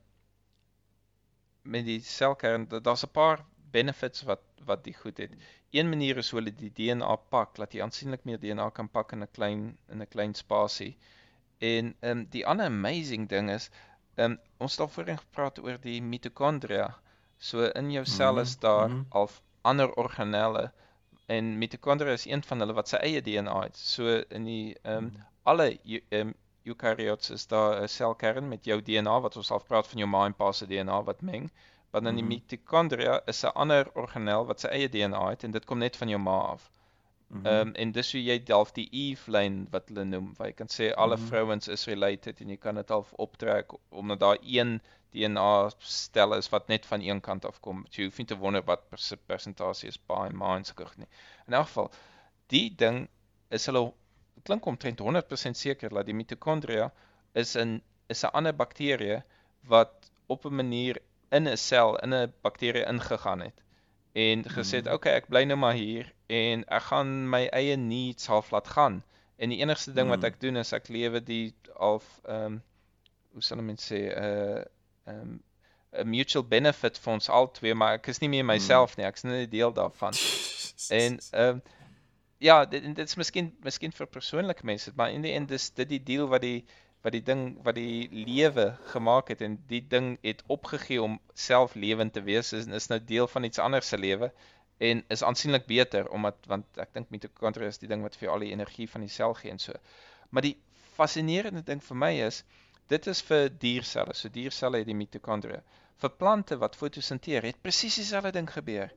met die selkern daar's 'n paar benefits wat wat die goed het. Een manier is hoe hulle die DNA pak, dat jy aansienlik meer DNA kan pak in 'n klein in 'n klein spasie. En ehm um, die ander amazing ding is, ehm um, ons het al voorheen gepraat oor die mitokondria. So in jou sel is daar mm -hmm. al ander organelle en mitokondria is een van hulle wat sy eie DNA het. So in die ehm um, alle ehm um, eukaryotes is daar 'n selkern met jou DNA wat ons al praat van jou ma en pa se DNA wat meng want dan die mm -hmm. mitokondria is 'n ander organel wat sy eie DNA het en dit kom net van jou ma af. Mhm. Ehm mm um, en dis hoe jy delf die Eve lyn wat hulle noem, waar jy kan sê alle mm -hmm. vrouens is related en jy kan dit half optrek omdat daar een DNA stel is wat net van een kant af kom. So jy hoef nie te wonder wat persentasie is ma en sulke goed nie. In elk geval, die ding is hulle klink omtrent 100% seker dat die mitokondria is 'n is 'n ander bakterie wat op 'n manier in 'n sel in 'n bakterie ingegaan het en gesê het, mm. "Oké, okay, ek bly nou maar hier en ek gaan my eie needs half laat gaan." En die enigste ding mm. wat ek doen is ek lewe die half ehm um, hoe sal mense sê 'n uh, ehm um, 'n mutual benefit vir ons albei, maar ek is nie meer myself mm. nie, ek is nie 'n deel daarvan. en ehm um, ja, dit dit is miskien miskien vir persoonlike mense, maar in die end is dit die deel wat die wat die ding wat die lewe gemaak het en die ding het opgegee om self lewend te wees is is nou deel van iets anders se lewe en is aansienlik beter omdat want ek dink mitokondria is die ding wat vir al die energie van die sel gee en so. Maar die fascinerende ding vir my is dit is vir dierselle. So dierselle het die mitokondria. Vir plante wat fotosinteer het presies dieselfde ding gebeur.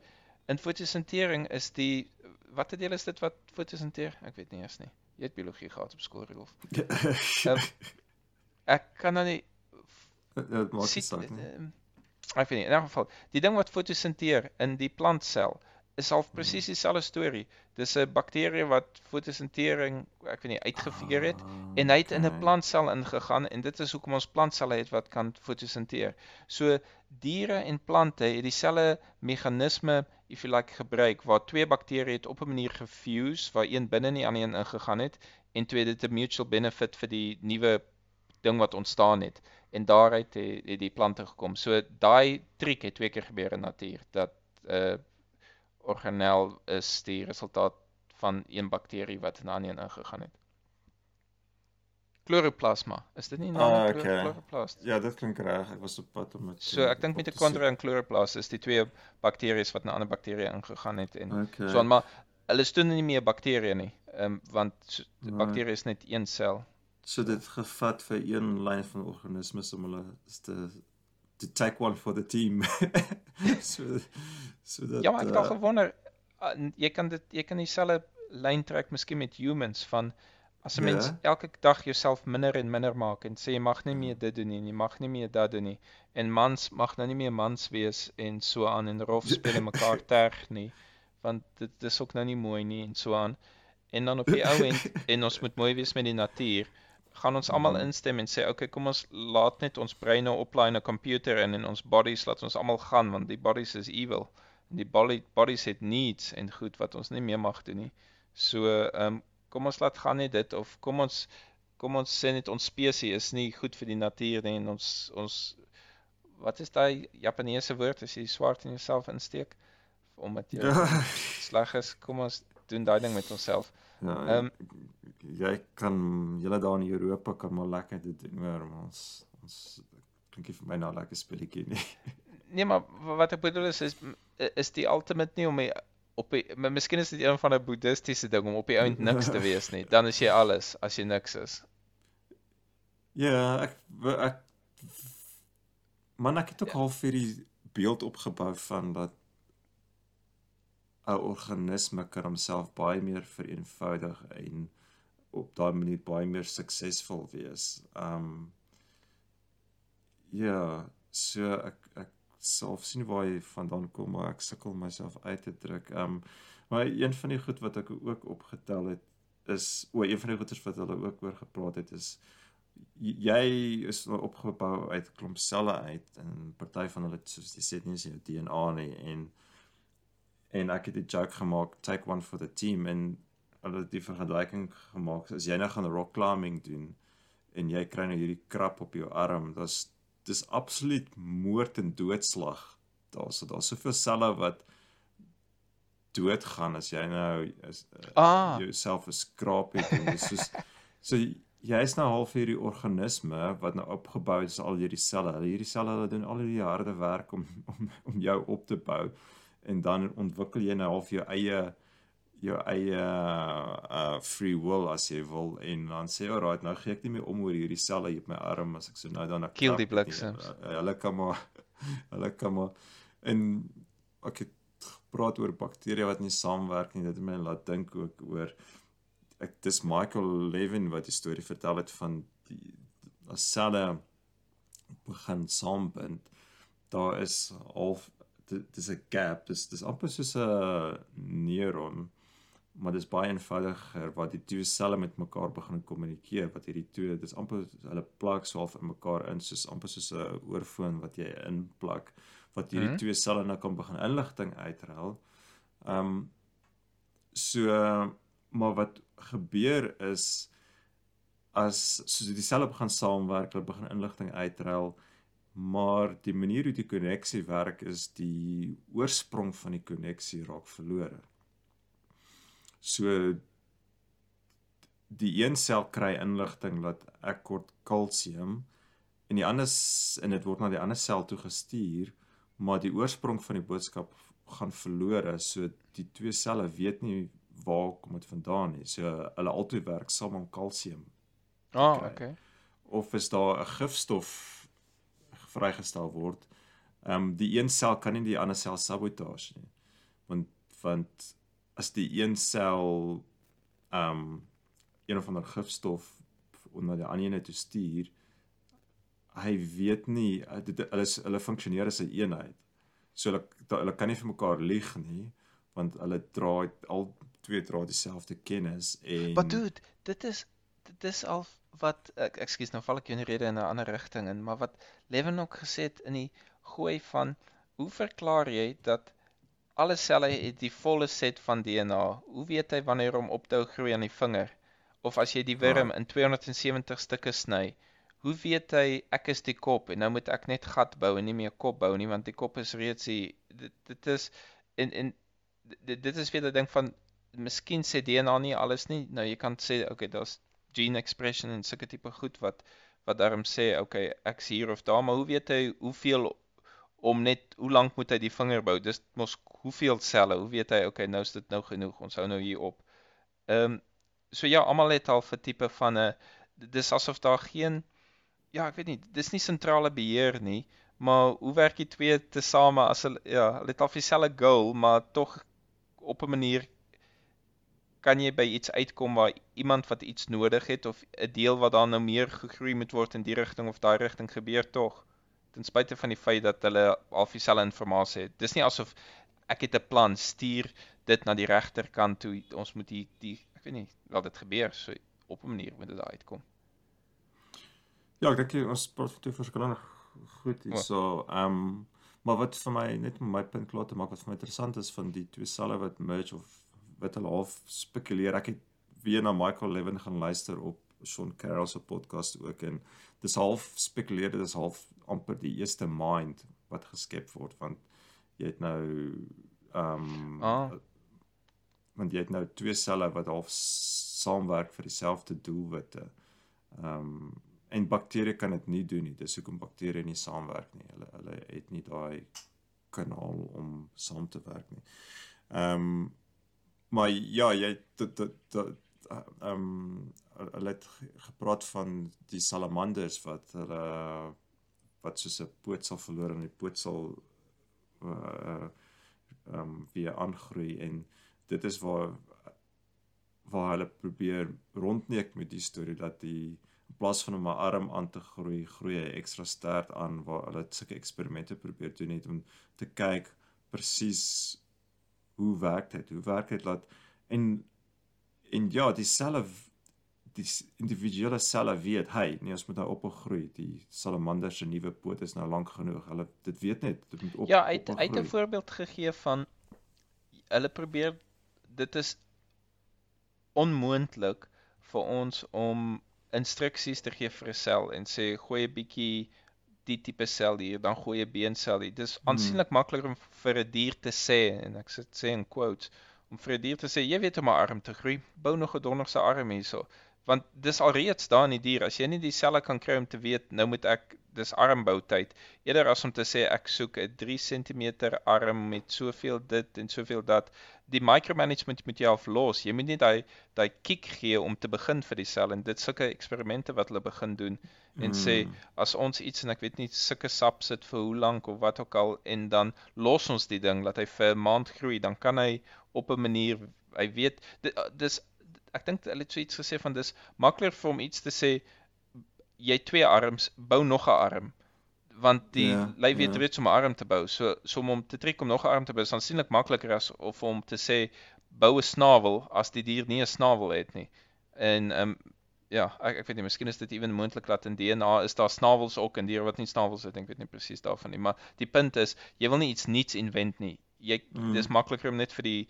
In fotosintering is die watter deel is dit wat fotosinteer? Ek weet nie eers nie. Jy het biologie gehad op skool, Rolf. um, ek kan nou nie dit maak nie saak nie. Ek weet nie, in elk geval, die ding wat fotosinteer in die plantsel is al presies dieselfde storie. Dis 'n bakterie wat fotosintering, ek weet nie, uitgefigure het ah, en hy het in 'n plantsel ingegaan en dit is hoekom ons plantselle het wat kan fotosinteer. So diere en plante het dieselfde meganisme if you like gebruik waar twee bakterieë het op 'n manier gefuse waar een binne in die ander een ingegaan het en twee dit 'n mutual benefit vir die nuwe ding wat ontstaan het en daaruit het, het die plante gekom. So daai triek het twee keer gebeur in natuur dat 'n uh, eh, organel is die resultaat van een bakterie wat in 'n ander een ingegaan het. Chloroplasma. Is dit nie nou ah, okay. chloroplast? Ja, dit klink reg. Ek was op pad om dit So ek dink mitokondria en chloroplast is die twee bakterieë wat in 'n ander bakterie ingegaan het en okay. so aan maar hulle steun nie meer bakterieë nie. Ehm um, want so, die right. bakterie is net een sel. So dit gevat vir een lyn van organismes om hulle te to take one for the team. so so dat Ja, maar ek het uh, gewonder uh, jy kan dit jy kan dieselfde lyn trek miskien met humans van As 'n ja. mens elke dag jouself minder en minder maak en sê jy mag nie meer dit doen nie, jy mag nie meer dat doen nie en mans mag nou nie meer mans wees en so aan en rof speel mekaar terg nie, want dit is ook nou nie mooi nie en so aan. En dan op die ou end en ons moet mooi wees met die natuur, gaan ons almal mhm. instem en sê okay, kom ons laat net ons breine oplaai in 'n komputer en in ons bodies laat ons almal gaan want die bodies is evil. En die body bodies het needs en goed wat ons nie meer mag doen nie. So ehm um, kom ons laat gaan net dit of kom ons kom ons sê net ons spesies is nie goed vir die natuur nie en ons ons wat is daai Japaneese woord as jy swart in jouself insteek omdat jy Ja. sleg is? Kom ons doen daai ding met onsself. Ja, Ehm, jy kan julle daar in Europa kan maar lekker dit doen hoor, maar ons ons klink nie vir my nou lekker speletjie nie. Nee, maar wa- wat ek bedoel is is is die ultimate nie om die, op die, maar miskien is dit een van 'n boeddhistiese ding om op die eind niks te wees nie. Dan is jy alles as jy niks is. Ja, ek ek man ek het ook ja. half vir die beeld opgebou van dat 'n organisme kan homself baie meer vereenvoudig en op daai manier baie meer suksesvol wees. Um ja, so ek ek sal sien waar jy vandaan kom, maar ek sukkel myself uit te druk. Um maar een van die goed wat ek ook opgetel het is o, een van die goeters wat hulle ook oor gepraat het is jy is nou opgebou uit 'n klomp selle uit en party van hulle soos jy sê nie is jou DNA nie en en ek het die joke gemaak take one for the team en hulle het die vergelyking gemaak as jy nou gaan rock climbing doen en jy kry nou hierdie krap op jou arm dis dis absoluut moord en doodslag daarso daar's soveel selle wat doodgaan as jy nou is uh, Ah. jouself 'n skraap het en dis soos so jy is nou half hierdie organisme wat nou opgebou is al hierdie selle. Hulle hierdie selle hulle doen al hierdie harde werk om om om jou op te bou en dan ontwikkel jy nou half jou eie jou eie uh free will as jy wil en dan sê alright nou gee ek nie meer om oor hierdie selle hier op my arm as ek so nou dan 'n Kill die bliksems. Uh, Hulle kan maar hulle kan maar en ek het gepraat oor bakterieë wat nie saamwerk nie. Dit het my laat dink ook oor ek dis Michael Levin wat die storie vertel het van die as selle begin saambind. Daar is half dis 'n gap. Dis dis amper soos 'n neuron maar dis baie eenvoudiger wat die twee selle met mekaar begin kommunikeer wat hierdie twee dis amper hulle plak so half in mekaar in soos amper soos 'n oorfoon wat jy inplak wat hierdie Mhm. twee selle nou kan begin inligting uitruil. Um so maar wat gebeur is as soos die selle begin saamwerk, hulle begin inligting uitruil, maar die manier hoe die koneksie werk is die oorsprong van die koneksie raak verlore. So die een sel kry inligting dat ek kort kalsium en die ander en dit word na die ander sel toe gestuur, maar die oorsprong van die boodskap gaan verlore. So die twee selle weet nie waar kom dit vandaan nie. So hulle altyd werk saam om kalsium Ah, kry. okay. of is daar 'n gifstof vrygestel word. Ehm um, die een sel kan nie die ander sel sabotage nie. Want want as die een sel ehm um, een of ander gifstof onder die ander een toe stuur, hy weet nie uh, dit hulle hulle funksioneer as 'n eenheid. So hulle hulle kan nie vir mekaar lieg nie want hulle dra al twee dra dieselfde kennis en Maar dude, dit is dit is al wat ek ekskuus nou val ek jou in rede in 'n ander rigting in, maar wat Levin ook gesê het in die gooi van hoe verklaar jy dat alle selle het die volle set van DNA? Hoe weet hy wanneer om op te hou groei aan die vinger? Of as jy die wurm in 270 stukke sny, hoe weet hy ek is die kop en nou moet ek net gat bou en nie meer kop bou nie want die kop is reeds die dit, dit is en en dit, dit is weer 'n ding van miskien sê DNA nie alles nie. Nou jy kan sê okay, daar's gene expression en sulke tipe goed wat wat daarom sê okay, ek's hier of daar, maar hoe weet hy hoeveel om net hoe lank moet hy die vinger bou? Dis mos hoeveel selle? Hoe weet hy okay, nou is dit nou genoeg. Ons hou nou hier op. Ehm um, so ja, almal het al 'n tipe van 'n dis asof daar geen ja, ek weet nie, dis nie sentrale beheer nie, maar hoe werk die twee tesame as hulle ja, hulle het al dieselfde goal, maar tog op 'n manier kan jy by iets uitkom waar iemand wat iets nodig het of 'n deel wat dan nou meer gegroei moet word in die rigting of daai rigting gebeur tog ten spyte van die feit dat hulle al dieselfde inligting het. Dis nie asof ek het 'n plan stuur dit na die regterkant toe ons moet die die ek weet nie wel dit gebeur so op 'n manier moet dit daar uitkom. Ja, ek dink ons praat van twee verskillende goed hierso. Ehm um, maar wat vir my net om my punt klaar te maak wat vir my interessant is van die twee selle wat merge of wat hulle half spekuleer. Ek het weer na Michael Levin gaan luister op Sean Carroll se podcast ook en dis half spekuleer dit is half amper die eerste mind wat geskep word want jy het nou ehm um, Ah. want jy het nou twee selle wat half saamwerk vir dieselfde doelwitte. Ehm um, en bakterieë kan dit nie doen nie. Dis hoekom bakterieë nie saamwerk nie. Hulle hulle het nie daai kanaal om saam te werk nie. Ehm um, maar ja, jy dit dit ehm um, hulle het ge- gepraat van die salamanders wat hulle wat soos 'n poot sal verloor en die poot sal uh ehm um, weer aangroei en dit is waar waar hulle probeer rondneek met die storie dat die in plaas van om 'n arm aan te groei, groei hy ekstra stert aan waar hulle sulke eksperimente probeer doen het om te kyk presies hoe werk dit? Hoe werk dit laat en en ja, die selle w- die individuele selle weet, hey, nee, ons moet nou opgroei. Die salamander se nuwe poot is nou lank genoeg. Hulle dit weet net, dit moet op. Ja, het, hy het 'n opgroei. voorbeeld gegee van hulle probeer dit is onmoontlik vir ons om instruksies te gee vir 'n sel en sê gooi 'n bietjie die tipe sel hier, dan gooi 'n beensel hier. Dis aansienlik makliker om vir 'n dier te sê en ek sit sê in quotes om vir 'n dier te sê jy weet om 'n arm te groei, bou nog 'n donderse arm hierso. Want dis alreeds daar in die dier. As jy nie die selle kan kry om te weet nou moet ek dis armbou tyd eerder as om te sê ek soek 'n 3 cm arm met soveel dit en soveel dat die micromanagement moet jy half los. Jy moet nie daai daai kick gee om te begin vir die sel en dit sulke eksperimente wat hulle begin doen en sê Mm. as ons iets en ek weet nie sulke sap sit vir hoe lank of wat ook al en dan los ons die ding laat hy vir 'n maand groei, dan kan hy op 'n manier hy weet dit, dis ek dink hulle het so iets gesê van dis makliker vir hom iets te sê jy twee arms, bou nog 'n arm want die Ja, lyf weet ja. reeds om 'n arm te bou. So so om hom te trek om nog 'n arm te bou is aansienlik makliker as of om te sê bou 'n snavel as die dier nie 'n snavel het nie. En ehm um, ja, ek ek weet nie, miskien is dit ewen moontlik dat in DNA is daar snavels ook in diere wat nie snavels het, ek weet nie presies daarvan nie, maar die punt is jy wil nie iets nuuts invent nie. Jy Mm. dis makliker om net vir die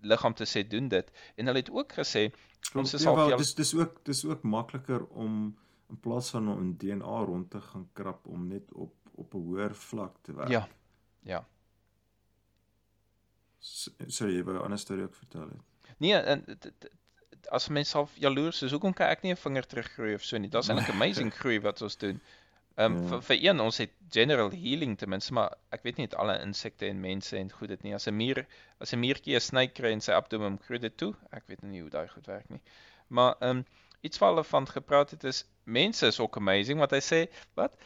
liggaam te sê doen dit. En hulle het ook gesê ons is ja, al wel, dis dis ook dis ook makliker om in plaas van om in DNA rond te gaan krap om net op op 'n hoër vlak te werk. Ja. Ja. Sorry, jy wou 'n ander storie ook vertel het. Nee, en as mense al jaloers is, hoekom kan ek nie 'n vinger teruggroei of so nie? Daar's eintlik amazing groei wat ons doen. Ehm um, Ja. vir, vir een ons het general healing ten minste, maar ek weet nie het alle insekte en mense en goed dit nie. As 'n muur, as 'n muurtjie 'n snyk kry in sy abdomen, groei dit toe. Ek weet nie hoe daai goed werk nie. Maar ehm um, iets wat hulle van gepraat het is mense is ook amazing wat hy sê, wat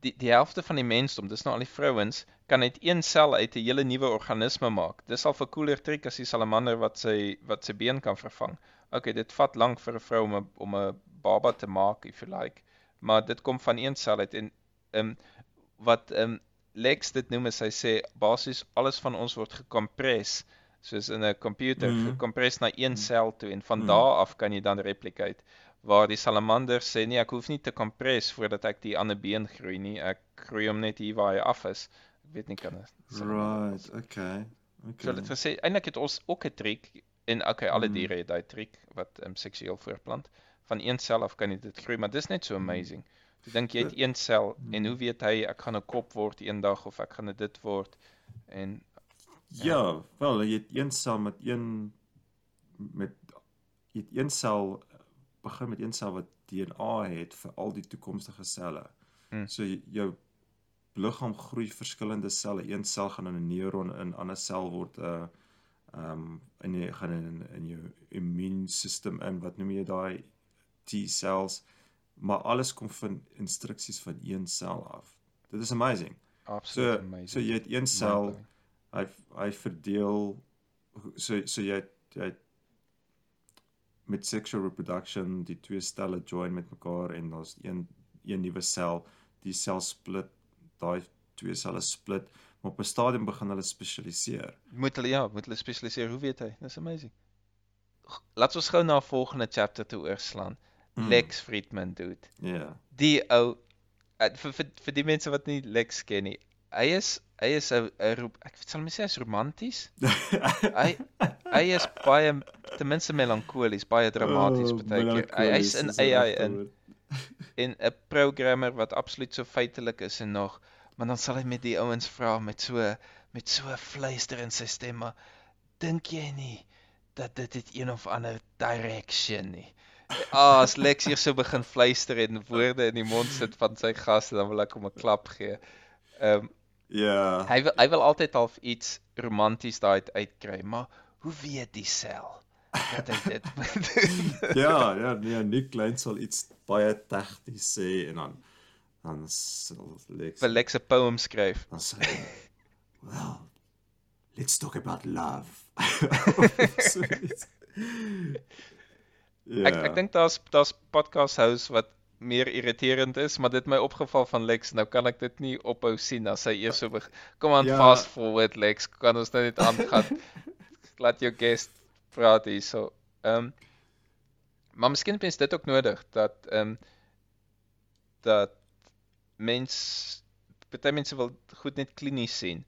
die die helfte van die mensdom, dis nou al die vrouens, kan uit een sel uit 'n hele nuwe organisme maak. Dis al 'n cooler trick as die salamander wat sy wat sy been kan vervang. Okay, dit vat lank vir 'n vrou om 'n om 'n baba te maak, if you like. Maar dit kom van een sel uit en ehm um, wat ehm um, Lex dit noem is hy sê basies alles van ons word gekompres soos in 'n komputer Mhm. gekompres na een sel toe en van Mhm. daar af kan jy dan replicate waar die salamander sê nee ek hoef nie te kompres voordat ek die ander been groei nie ek groei hom net hier waar hy af is ek weet nie kan Right, okay. Okay. so dit gesê eintlik het ons ook 'n triek en okay alle Mhm. diere het daai triek wat um, seksueel voortplant van een sel af kan jy dit groei maar dis net so amazing jy dink jy het een sel en hoe weet hy ek gaan 'n kop word eendag of ek gaan dit word en Ja, wel, jy het een sel met een met jy het een sel begin met een sel wat DNA het vir al die toekomstige selle. Hmm. So jou liggaam groei verskillende selle. Een sel gaan in 'n neuron in 'n ander sel word 'n uh, ehm um, en jy gaan in in jou immuunstelsel in wat noem jy daai T-cells maar alles kom van instruksies van een sel af. Dit is amazing. absoluut So amazing so jy het een sel hy hy verdeel so so jy het- jy het met sexual reproduction die twee stelle join met mekaar en daar's een een nuwe sel die sel split daai twee selle split maar op 'n stadium begin hulle spesialiseer Moet hulle ja, moet hulle spesialiseer. Hoe weet hy? Dis amazing. Laat ons gou na 'n volgende chapter toe oorslaan. Mm. Lex Friedman dude. ja Die ou uh, vir, vir vir die mense wat nie Lex ken nie. Hy is hy is 'n ek sal my sê hy's romanties. Hy hy is baie ten minste melankolies, baie dramaties Oh, baie keer. Hy hy's in AI in en 'n programmer wat absoluut so feitelik is en nog, maar dan sal hy met die ouens vra met so met so fluister in sy stem, maar dink jy nie dat dit het een of ander direction nie? Ah, as Lex hier so begin fluister en woorde in die mond sit van sy gaste, dan wil ek hom 'n klap gee. Ehm um, Ja. hy wil hy wil altyd half iets romanties daai uitkry, maar hoe weet die sel dat hy dit? Ja, ja, nee, Nick Klein sal iets baie tegnies sê en dan dan sal Lex Vir Lex 'n poem skryf. dan sê hy, well, let's talk about love. Zoiets. ja. Ek ek dink daar's daar's podcast hosts wat meer irriterend is, maar dit my opgeval van Lex. Nou kan ek dit nie ophou sien as hy eers so. Kom aan Ja. fast forward Lex, kan ons nou net aangaan. Laat jou guest praat hierso. Ehm um, maar miskien mens dit ook nodig dat ehm um, dat mens baie mense wil goed net klinies sien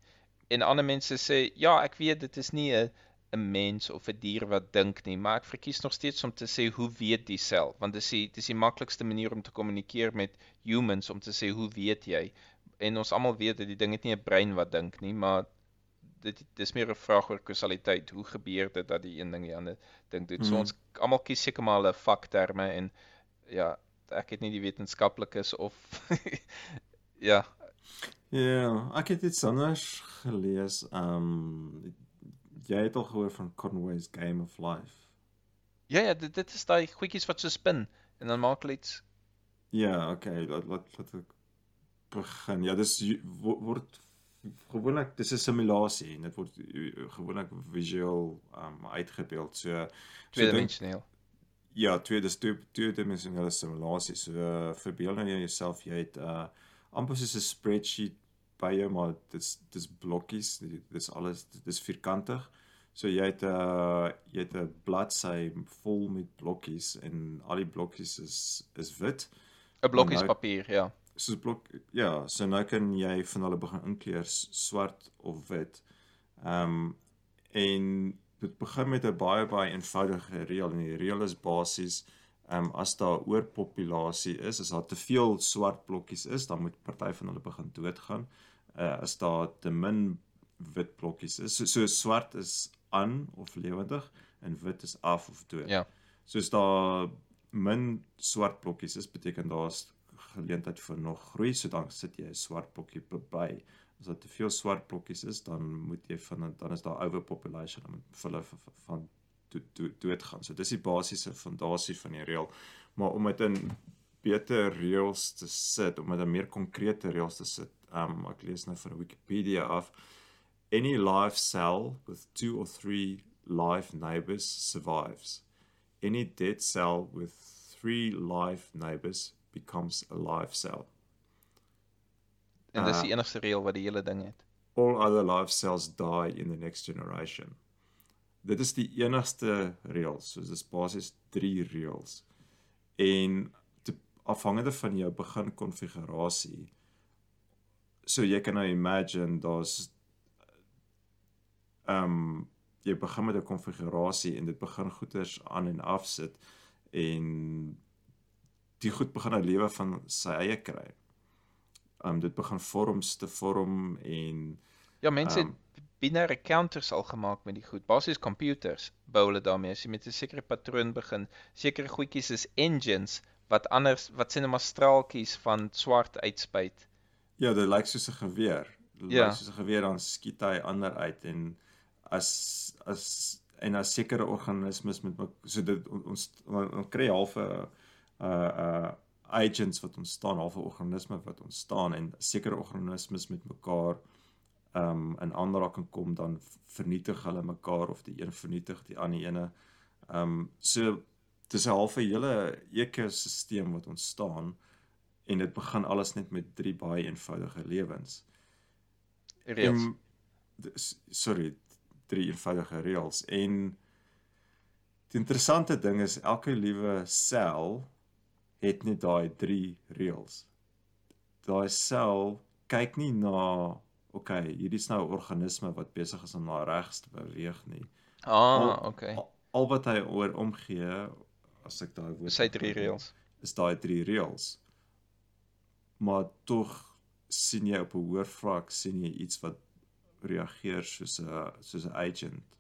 en ander mense sê ja, ek weet dit is nie 'n 'n mens of 'n dier wat dink nie, maar ek verkies nog steeds om te sê hoe weet die sel, want dis die dis die maklikste manier om te kommunikeer met humans om te sê hoe weet jy? En ons almal weet dat die ding het nie 'n brein wat dink nie, maar dit dis meer 'n vraag oor kausaliteit. Hoe gebeur dit dat die een ding die ander ding doen? So Mhm. ons almal kies seker maar hulle vakterme en ja, ek het nie die wetenskaplikes of ja, Ja, ek het iets anders gelees. Um jy het al gehoor van Conway's Game of Life. ja ja, dit dit is daai goedjies wat so spin en dan maak hulle iets Ja, okay, laat laat laat ek begin. Ja, dis word gewoonlik dis 'n simulasie en dit word uh, gewoonlik visueel um uitgebeeld. So so tweedimensioneel. Ja, twee dis twee tweedimensionele simulasie. So uh, verbeel nou jouself jy het uh amper soos 'n spreadsheet by jou, maar dit's dis blokkies, dis alles dis vierkantig. So jy het 'n uh, jy het 'n bladsy vol met blokkies en al die blokkies is is wit. 'n Blokkies nou- papier, ja. Soos blok ja, so nou kan jy van hulle begin inkleur swart of wit. Ehm um, en dit begin met 'n baie baie eenvoudige reël en die reël is basies ehm um, as daar oorpopulasie is, as daar te veel swart blokkies is, dan moet party van hulle begin doodgaan. Uh as daar te min wit blokkies is, so, so swart is aan of lewendig en wit is af of dood. Ja. Soos daar min swart blokkies is, beteken daar's geleentheid vir nog groei, so dan sit jy 'n swart blokkie by. As daar te veel swart blokkies is, dan moet jy van dan is daar overpopulation, dan moet hulle van do- do- doodgaan. So dis die basiese fondasie van die reël. Maar om dit in beter reëls te sit, om dit in meer konkrete reëls te sit, um ek lees nou van Wikipedia af. Any live cell with two or three live neighbors survives. Any dead cell with three live neighbors becomes a live cell. En dis die enigste reël wat die hele ding het. All other live cells die in the next generation. Dit is die enigste reël, so dis basies 3 reëls. En afhangende van jou begin konfigurasie. So jy kan nou imagine daar's ehm um, jy begin met 'n konfigurasie en dit begin goeders aan en af sit en die goed begin 'n lewe van sy eie kry. Ehm um, dit begin vorms te vorm en Ja, mense het binêre counters al gemaak met die goed. Basies computers bou hulle daarmee. As jy met 'n sekere patroon begin, sekere goedjies is engines wat anders wat sê net maar straaltjies van swart uitspuit. Ja, dit lyk soos 'n geweer. Dit Ja. lyk soos 'n geweer dan skiet hy ander uit en as as en as sekere organismes met so dit on- ons ons, ons kry half 'n uh uh agents wat ontstaan, half 'n organisme wat ontstaan en sekere organismes met mekaar um in aanraking kom dan vernietig hulle mekaar of die een vernietig die ander ene. Um so dis 'n half 'n hele ekosisteem wat ontstaan en dit begin alles net met drie baie eenvoudige lewens. Reels. En, dis- sorry, drie eenvoudige reëls en die interessante ding is elke liewe sel het net daai drie reëls. Daai sel kyk nie na okay, hierdie is nou 'n organisme wat besig is om na regs te beweeg nie. Ah, okay. Al, al wat hy oor omgee as ek daai woord Sy drie reëls. is daai drie reëls. Maar tog sien jy op 'n hoër vlak sien jy iets wat reageer soos 'n soos 'n agent.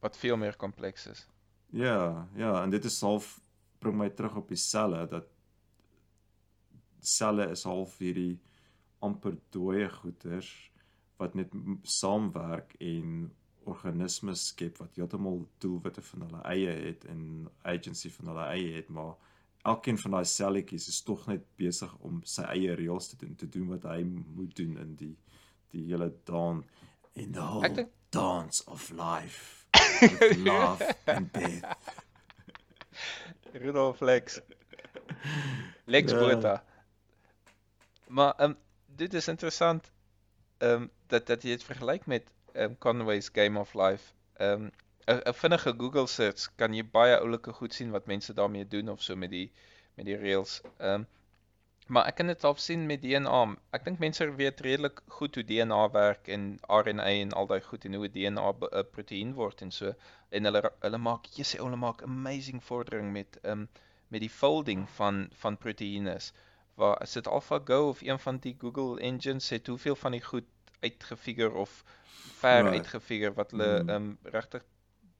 Wat veel meer kompleks is. Ja, ja, en dit is half bring my terug op die selle dat selle is half hierdie amper dooie goeters wat net saamwerk en organismes skep wat heeltemal doelwitte van hulle eie het en agency van hulle eie het, maar elkeen van daai selletjies is tog net besig om sy eie reëls te doen, te doen wat hy moet doen in die die hele daan in the whole dink- dance of life. Love and death. Rudolf Lex. Lex Ja. Botha. Maar ehm um, dit is interessant ehm um, dat dat jy dit vergelyk met um, Conway's Game of Life. Ehm um, 'n 'n vinnige Google search kan jy baie oulike goed sien wat mense daarmee doen of so met die met die reels. Ehm um, maar ek kan dit al sien met DNA. Ek dink mense weet redelik goed hoe DNA werk en RNA en al daai goed en hoe DNA 'n uh, proteïen word en so en hulle hulle maak sê hulle maak amazing vordering met ehm um, met die folding van van proteïnes waar as dit AlphaGo of een van die Google engines het hoeveel van die goed uitgefigure of ver Right. uitgefigure wat hulle Mm. ehm um, regtig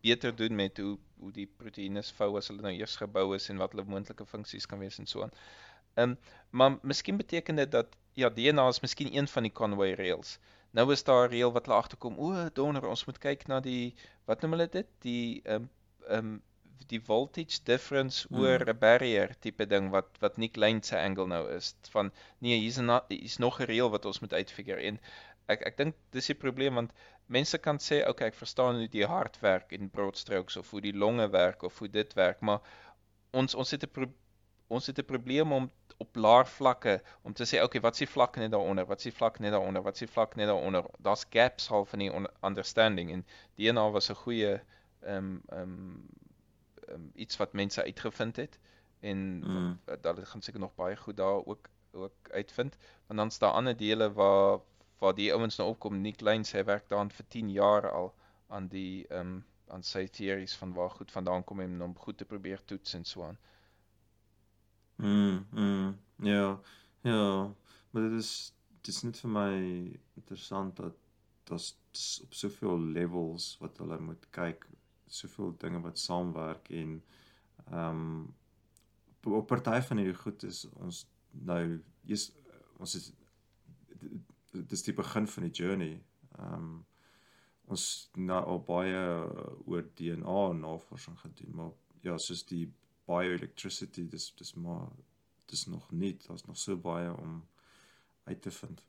beter doen met hoe hoe die proteïnes vou as hulle nou eers gebou is en wat hulle moontlike funksies kan wees en so aan. Ehm um, maar miskien beteken dit dat ja DNA is miskien een van die Conway rails. Nou is daar 'n reël wat hulle agterkom. O, donder, ons moet kyk na die wat noem hulle dit? Die ehm um, ehm um, die voltage difference Mm. oor 'n barrier tipe ding wat wat Nick Lane se angle nou is van nee, hier's 'n hier's nog 'n reël wat ons moet uitfigure en ek ek dink dis die probleem want mense kan sê okay, ek verstaan hoe die hart werk in broad strokes of hoe die longe werk of hoe dit werk, maar ons ons het 'n ons het 'n probleem om op laer vlakke om te sê okay, wat is die vlak net daaronder? Wat is die vlak net daaronder? Wat is die vlak net daaronder? Daar's gaps half in die understanding en DNA was 'n goeie ehm um, ehm um, um, iets wat mense uitgevind het en Mm. dat gaan seker nog baie goed daar ook ook uitvind want dan's daar ander dele waar waar die ouens nou opkom Nick Lane hy werk daaraan vir 10 jaar al aan die ehm um, aan sy teories van waar goed vandaan kom en om goed te probeer toets en so aan. Mm, mm, ja, ja, maar dit is dit is net vir my interessant dat daar's op soveel levels wat hulle moet kyk, soveel dinge wat saamwerk en ehm um, op party van hierdie goed is ons nou eers ons is dit is die begin van die journey. Ehm um, ons nou al baie oor DNA navorsing gedoen, maar ja, soos die bioelectricity, dis dis maar dis nog nie, daar's nog so baie om uit te vind.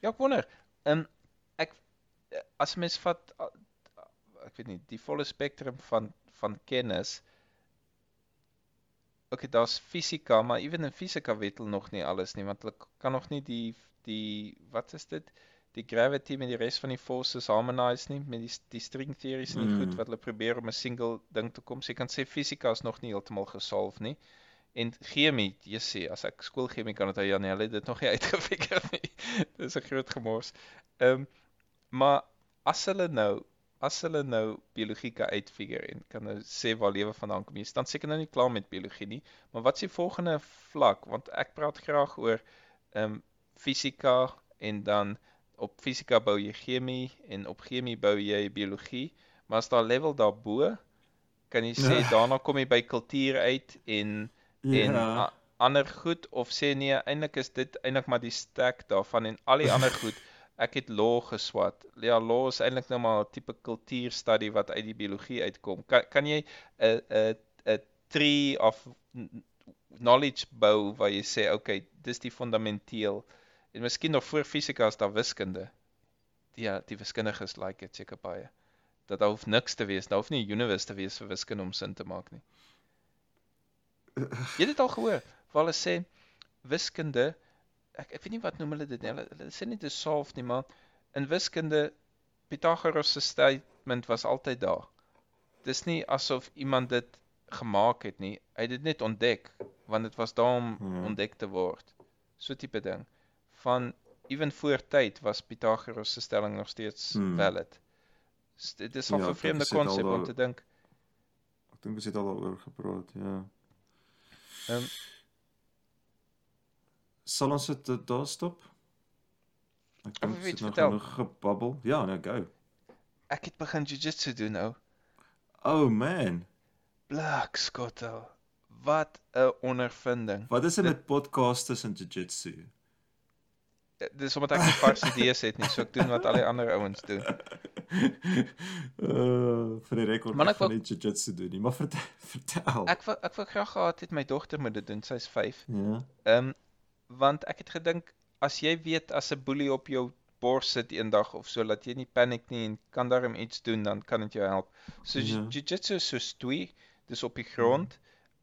Ja, ek wonder. Ehm um, ek as mens vat ek weet nie, die volle spektrum van van kennis. Okay, daar's fisika, maar ewen in fisika weet hulle nog nie alles nie, want hulle kan nog nie die die wat is dit? Die gravity met die res van die forces harmonise nie met die die string theories en die Mm. goed wat hulle probeer om 'n single ding te kom. So jy kan sê fisika is nog nie heeltemal gesolve nie. En chemie, jy sê as ek skoolchemie kan onthou, ja nee, hulle het dit nog nie uitgefigure nie. Dis 'n groot gemors. Ehm um, maar as hulle nou as hulle nou biologie kan uitfigure en kan nou sê waar lewe vandaan kom, jy staan seker nou nie klaar met biologie nie, maar wat is die volgende vlak? Want ek praat graag oor ehm um, fisika en dan op fisika bou jy chemie en op chemie bou jy biologie, maar as daar level daarbo kan jy sê Ja. daarna kom jy by kultuur uit en en Ja. a- ander goed of sê nee, eintlik is dit eintlik maar die stack daarvan en al die ander goed. Ek het law geswat. Ja, law is eintlik nou maar 'n tipe kultuurstudie wat uit die biologie uitkom. Kan kan jy 'n 'n 'n tree of knowledge bou waar jy sê okay, dis die fundamenteel en miskien nog voor fisika is daar wiskunde. Ja, die wiskundiges like dit seker baie. Dat daar hoef niks te wees. Daar hoef nie 'n universe te wees vir wiskunde om sin te maak nie. Jy het dit al gehoor waar hulle sê wiskunde ek ek weet nie wat noem hulle dit nie. Hulle, hulle sê nie dis solve nie, maar in wiskunde Pythagoras se statement was altyd daar. Dis nie asof iemand dit gemaak het nie. Hy het dit net ontdek want dit was daar om Hmm. ontdek te word. So tipe ding van ewen voor tyd was Pythagoras se stelling nog steeds Hmm. valid. S- Dit is al Ja, 'n vreemde konsep om te dink. Ek dink ons het al daaroor gepraat, ja. Ehm Sal ons dit uh, daar stop? Ek dink wil jy het nou genoeg gebabbel. Ja, nou go. ek het begin jiu-jitsu doen nou. Oh man, Blik skottel. Wat 'n ondervinding. wat is dit met podcasters en jiu-jitsu? Eh, Dis omdat ek nie vars idees het nie, so ek doen wat al die ander ouens doen. uh vir die rekord Man, ek wil- nie jiu-jitsu doen nie, maar vertel. vertel. Ek wou ek wou graag gehad het my dogter moet dit doen. Sy's 5. Ja. Ehm um, want ek het gedink as jy weet as 'n boelie op jou bors sit eendag of so dat jy nie paniek nie en kan daarom iets doen dan kan dit jou help. So Ja. ja. jiu-jitsu is so stoei, dis op die grond.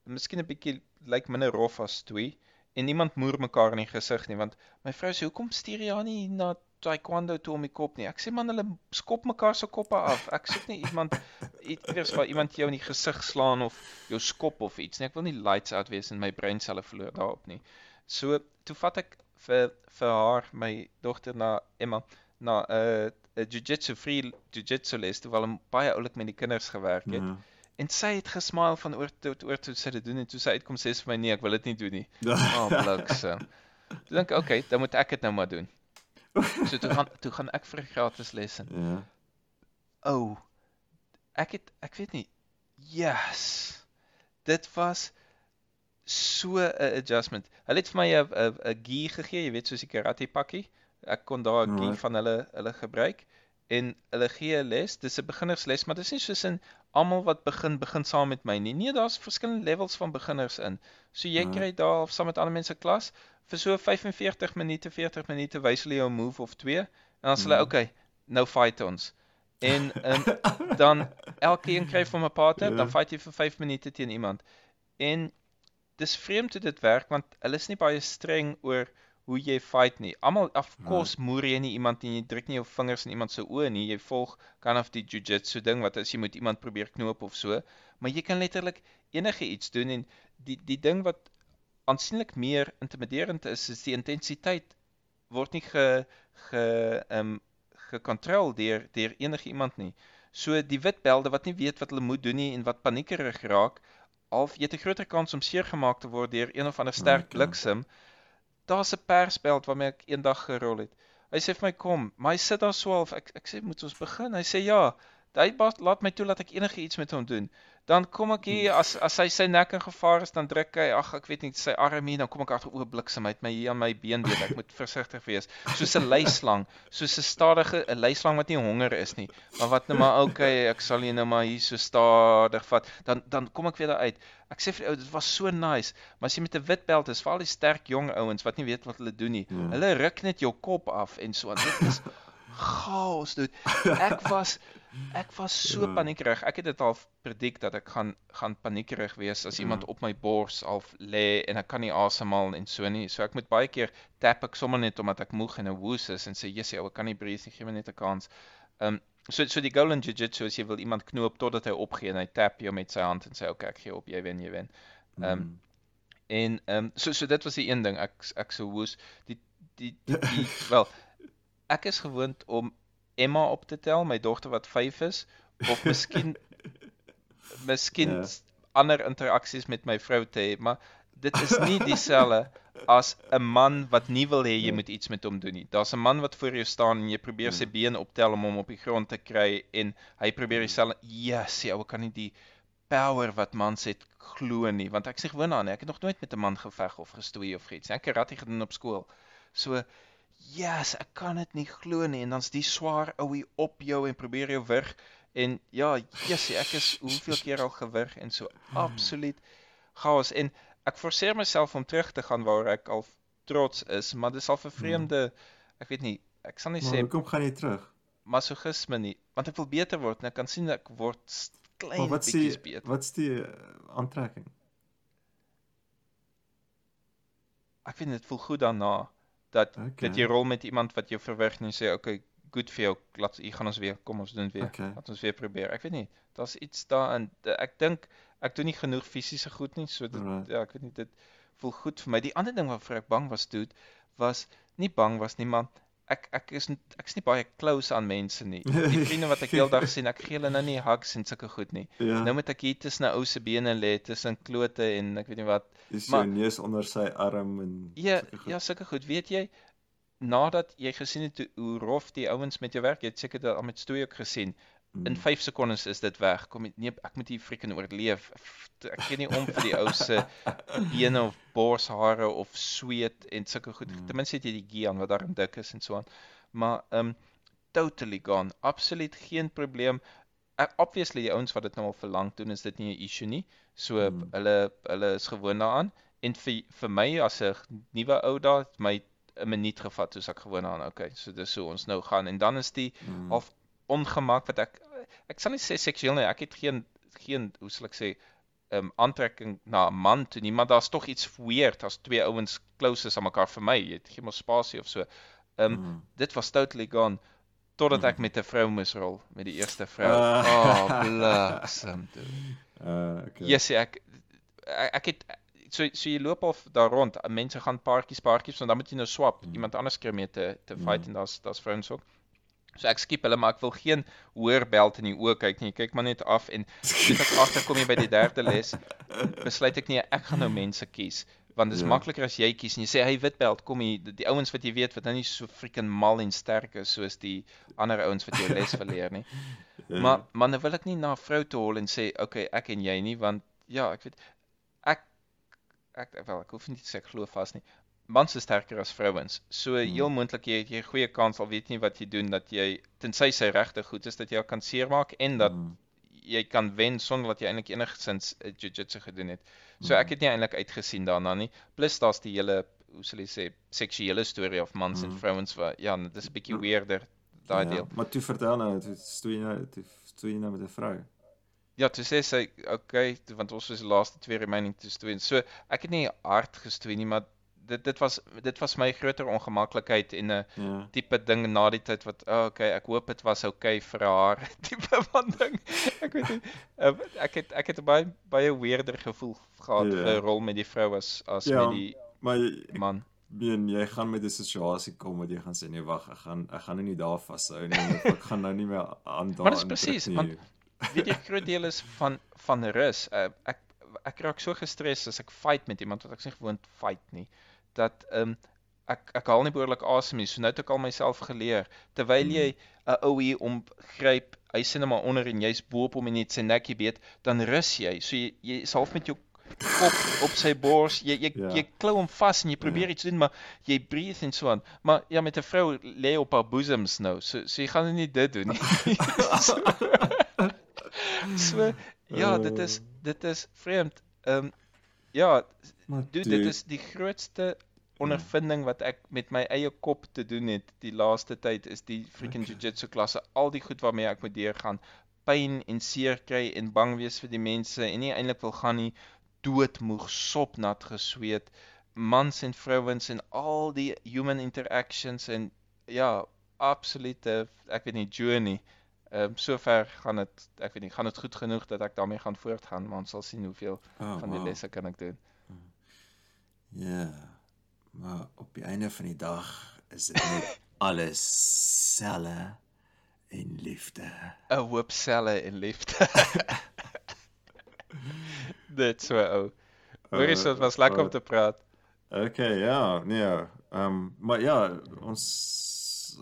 Miskien 'n bietjie lyk minder rof as stoei en niemand moer mekaar in die gesig nie want my vrou sê hoekom stuur jy haar nie na taekwondo toe om die kop nie. Ek sê man hulle skop mekaar se koppe af. Ek soek nie iemand iewers waar iemand jou in die gesig slaan of jou skop of iets nie. Ek wil nie lights out wees en my breinselle verloor daarop nie. So toe vat ek vir vir haar my dogter na Emma na 'n uh, jiu-jitsu free jiu-jitsu les toe wel baie oulik met die kinders gewerk het. Ja. En sy het gesmaal van oor tot oor toe sy dit doen en toe sy uitkom sê vir my nee, ek wil dit nie doen nie. Ja. Oh, blikse. Toe dink ek, okay, dan moet ek dit nou maar doen. So toe gaan toe gaan ek vir 'n gratis les in. Ja. O. Oh, ek het ek weet nie. Yes. Dit was so 'n adjustment. Hulle het vir my 'n 'n 'n gi gegee, jy weet soos die karate pakkie. Ek kon daar 'n gi Right. van hulle hulle gebruik en hulle gee 'n les. Dis 'n beginnersles, maar dis nie soos in almal wat begin begin saam met my nie. Nee, daar's verskillende levels van beginners in. So jy kry daar saam met ander mense klas vir so 45 minute, 40 minute wys hulle jou move of twee en dan sê hulle, Mhm. "Okay, nou fight ons." En um, dan elke een kry van 'n partner, dan Ja. fight jy vir 5 minute teen iemand. En dis vreemd hoe dit werk want hulle is nie baie streng oor hoe jy fight nie. Almal of course moer jy nie iemand nie, jy druk nie jou vingers in iemand se oë nie. Jy volg kind of die jiu-jitsu ding wat as jy moet iemand probeer knoop of so, maar jy kan letterlik enige iets doen en die die ding wat aansienlik meer intimiderend is, is die intensiteit word nie ge ge ehm um, gekontrol deur deur enige iemand nie. So die wit belde wat nie weet wat hulle moet doen nie en wat paniekerig raak, al jy het 'n groter kans om seer gemaak te word deur een of ander sterk Okay. bliksem. Daar's 'n persbeld waarmee ek eendag gerol het. Hy sê vir my kom, maar hy sit daar 12. Ek ek sê moet ons begin. Hy sê ja. Hy laat my toe dat ek enige iets met hom doen. Dan kom ek hier as as hy sy nek in gevaar is, dan druk hy ag ek weet nie sy arm hier, dan kom ek agter o bliksem uit my hier aan my been weet ek moet versigtig wees. Soos 'n leislang, soos 'n stadige 'n leislang wat nie honger is nie, maar wat nou maar okay, ek sal jy nou maar hier so stadig vat. Dan dan kom ek weer daar uit. Ek sê vir die ou dit was so nice, maar as jy met 'n wit belt is, veral die sterk jong ouens wat nie weet wat hulle doen nie. Ja. Hulle ruk net jou kop af en so aan. Dit is chaos, dude. Ek was ek was so Ja. paniekerig. Ek het dit al predik dat ek gaan gaan paniekerig wees as Ja. iemand op my bors half lê en ek kan nie asemhaal en so nie. So ek moet baie keer tap ek sommer net omdat ek moeg en 'n woes is en sê, "Jessie, ou, ek kan nie breathe nie, gee my net 'n kans." Ehm um, so so die Golden Jiu-Jitsu as jy wil iemand knoop totdat hy opgee en hy tap jou met sy hand en sê, "Oké, okay, ek gee op, jy wen, jy wen." Ehm Mm. En ehm um, so so dit was die een ding. Ek ek so woes die die die, die wel ek is gewoond om Emma op te tel, my dogter wat 5 is of miskien miskien Ja. ander interaksies met my vrou te hê, maar dit is nie dieselfde as 'n man wat nie wil hê jy Ja. moet iets met hom doen nie. Daar's 'n man wat voor jou staan en jy probeer sy Ja. been optel om hom op die grond te kry en hy probeer dieselfde ja, sê ou kan nie die power wat mans het glo nie want ek sê gewoon aan ek het nog nooit met 'n man geveg of gestoei of iets. Ek het karate gedoen op skool. So yes, ek kan dit nie glo nie en dan's die swaar ouie op jou en probeer jou wurg en ja, jessie, ek is hoeveel keer al gewurg en so absoluut chaos en ek forceer myself om terug te gaan waar ek al trots is, maar dis al vir vreemde ek weet nie, ek sal nie Maar sê hoekom gaan jy terug? masochisme nie, want ek wil beter word en ek kan sien ek word Maar klein bietjies die beter. wat's die uh, aantrekking? Ek vind dit voel goed daarna dat Okay. dat jy rol met iemand wat jou verwrig en jy sê okay, good vir jou, laat hier gaan ons weer, kom ons doen dit weer. Okay. Laat ons weer probeer. Ek weet nie, daar's iets daarin. Ek dink ek doen nie genoeg fisiese goed nie, so dit Right. ja, ek weet nie dit voel goed vir my. Die ander ding waarvoor ek bang was toe was nie bang was nie, maar ek ek is n- ek's nie baie close aan mense nie. Die vriende wat ek heeldag sien, ek gee hulle nou nie hugs en sulke goed nie. Ja. Nou moet ek hier tussen 'n ou se bene lê, tussen klote en ek weet nie wat. is maar- jou neus onder sy arm en Ja, sulke ja, sulke goed. Weet jy, nadat jy gesien het hoe, hoe rof die ouens met jou werk, jy het seker dit al met stoei ook gesien. In Mm. 5 sekondes is dit weg. Kom nee, ek moet hier freaking oorleef. Ek gee nie om vir die ou se bene of borshare of sweet en sulke goed. Mm. Ten minste het jy die gi aan wat daarin dik is en so aan. Maar um totally gone. Absoluut geen probleem. Ek obviously die ouens wat dit nou al vir lank doen, is dit nie 'n issue nie. So Mm. hulle hulle is gewoond daaraan en vir vir my as 'n nuwe ou daar, het my 'n minuut gevat soos ek gewoond daaraan. Okay, so dis hoe ons nou gaan en dan is die Mm. half ongemak wat ek ek sal nie sê seksueel nie. Ek het geen geen hoe sal ek sê um aantrekking na 'n man toe nie, maar daar's tog iets weird as twee ouens close is aan mekaar vir my. Jy het geen mos spasie of so. Um Mm. dit was totally gone totdat ek Mhm. met 'n vrou moes rol, met die eerste vrou. Ah. Oh, bliksem toe. Uh okay. Yes, ek ek, het so so jy loop al daar rond. Mense gaan paartjies paartjies, want dan moet jy nou swap. Mm. Iemand anders kry mee te te Mm. fight en daar's daar's vrouens ook. So ek skiep hulle, maar ek wil geen hoër belt in die oë kyk nie. Ek kyk maar net af en net ek agterkom jy by die derde les, besluit ek nie ek gaan nou mense kies want dit is Ja. makliker as jy kies en jy sê hey wit belt kom hier die, die ouens wat jy weet wat nou nie so freaking mal en sterk is soos die ander ouens wat jou les verleer nie. Ja. Maar maar nou wil ek nie na vrou toe hol en sê okay, ek en jy nie want ja, ek weet ek ek wel ek hoef nie te sê ek glo vas nie. Mans is sterker as vrouens. So Hmm. heel moontlik jy het jy 'n goeie kans al weet nie wat jy doen dat jy tensy sy regte goed is dat jy haar kan seermaak en dat Mm. jy kan wen sonder dat jy eintlik enigsins uh, jiu-jitsu gedoen het. So Mm. ek het nie eintlik uitgesien daarna nie. Plus daar's die hele hoe sal jy sê seksuele storie of mans en Mm. vrouens wat ja, dit is 'n bietjie Ja. weirder daai ja, deel. Maar toe vertel nou, toe stoei jy nou, toe stoei jy nou met 'n vrou. Ja, toe sê sy okay, toe- want ons was die laaste twee remaining te stoei. So ek het nie hard gestoei nie, maar dit dit was dit was my groter ongemaklikheid en 'n Ja. tipe ding na die tyd wat oh, okay, ek hoop dit was okay vir haar tipe van ding. Ek weet nie. Uh, ek het ek het 'n baie baie weirder gevoel gehad Ja. vir rol met die vrou as as Ja, met die Maar jy- man. meen jy gaan met 'n situasie kom wat jy gaan sê nee wag, ek gaan ek gaan nou nie daar vashou nie. of Ek gaan nou nie meer aan daar. Maar dis presies, want- Weet jy groot deel is van van rus. Uh, ek ek raak so gestres as ek fight met iemand wat ek nie gewoond fight nie. Dat ehm um, ek ek haal nie behoorlik asem nie. So nou het ek al myself geleer terwyl Hmm. jy 'n ou hier omgryp, hy sit net maar onder en jy's bo op hom en net sy nekkie beet, dan rus jy. So jy jy is half met jou kop op sy bors. Jy jy, Ja. jy klou hom vas en jy probeer iets doen, maar jy breathe en so aan. Maar ja, met 'n vrou lê op haar boesems nou. So so jy gaan nou nie dit doen nie. so, so ja, dit is dit is vreemd. Ehm um, ja, Maar Dude, dit is die grootste ondervinding wat ek met my eie kop te doen het die laaste tyd is die freaking Okay. jiu-jitsu klasse, al die goed waarmee ek moet deurgaan, pyn en seer kry en bang wees vir die mense en nie eintlik wil gaan nie, doodmoeg, sopnat gesweet, mans en vrouens en al die human interactions en ja, absolute ek weet nie journey. Ehm um, sover gaan dit ek weet nie, gaan dit goed genoeg dat ek daarmee gaan voortgaan, maar ons sal sien hoeveel oh, van die wow. lesse kan ek doen. Ja. Maar op die einde van die dag is dit net alles selle en liefde. 'n hoop selle en liefde. Dit so ou. Hoorie, so dit was lekker om te praat. Okay, ja, nee. Ehm um, maar ja, ons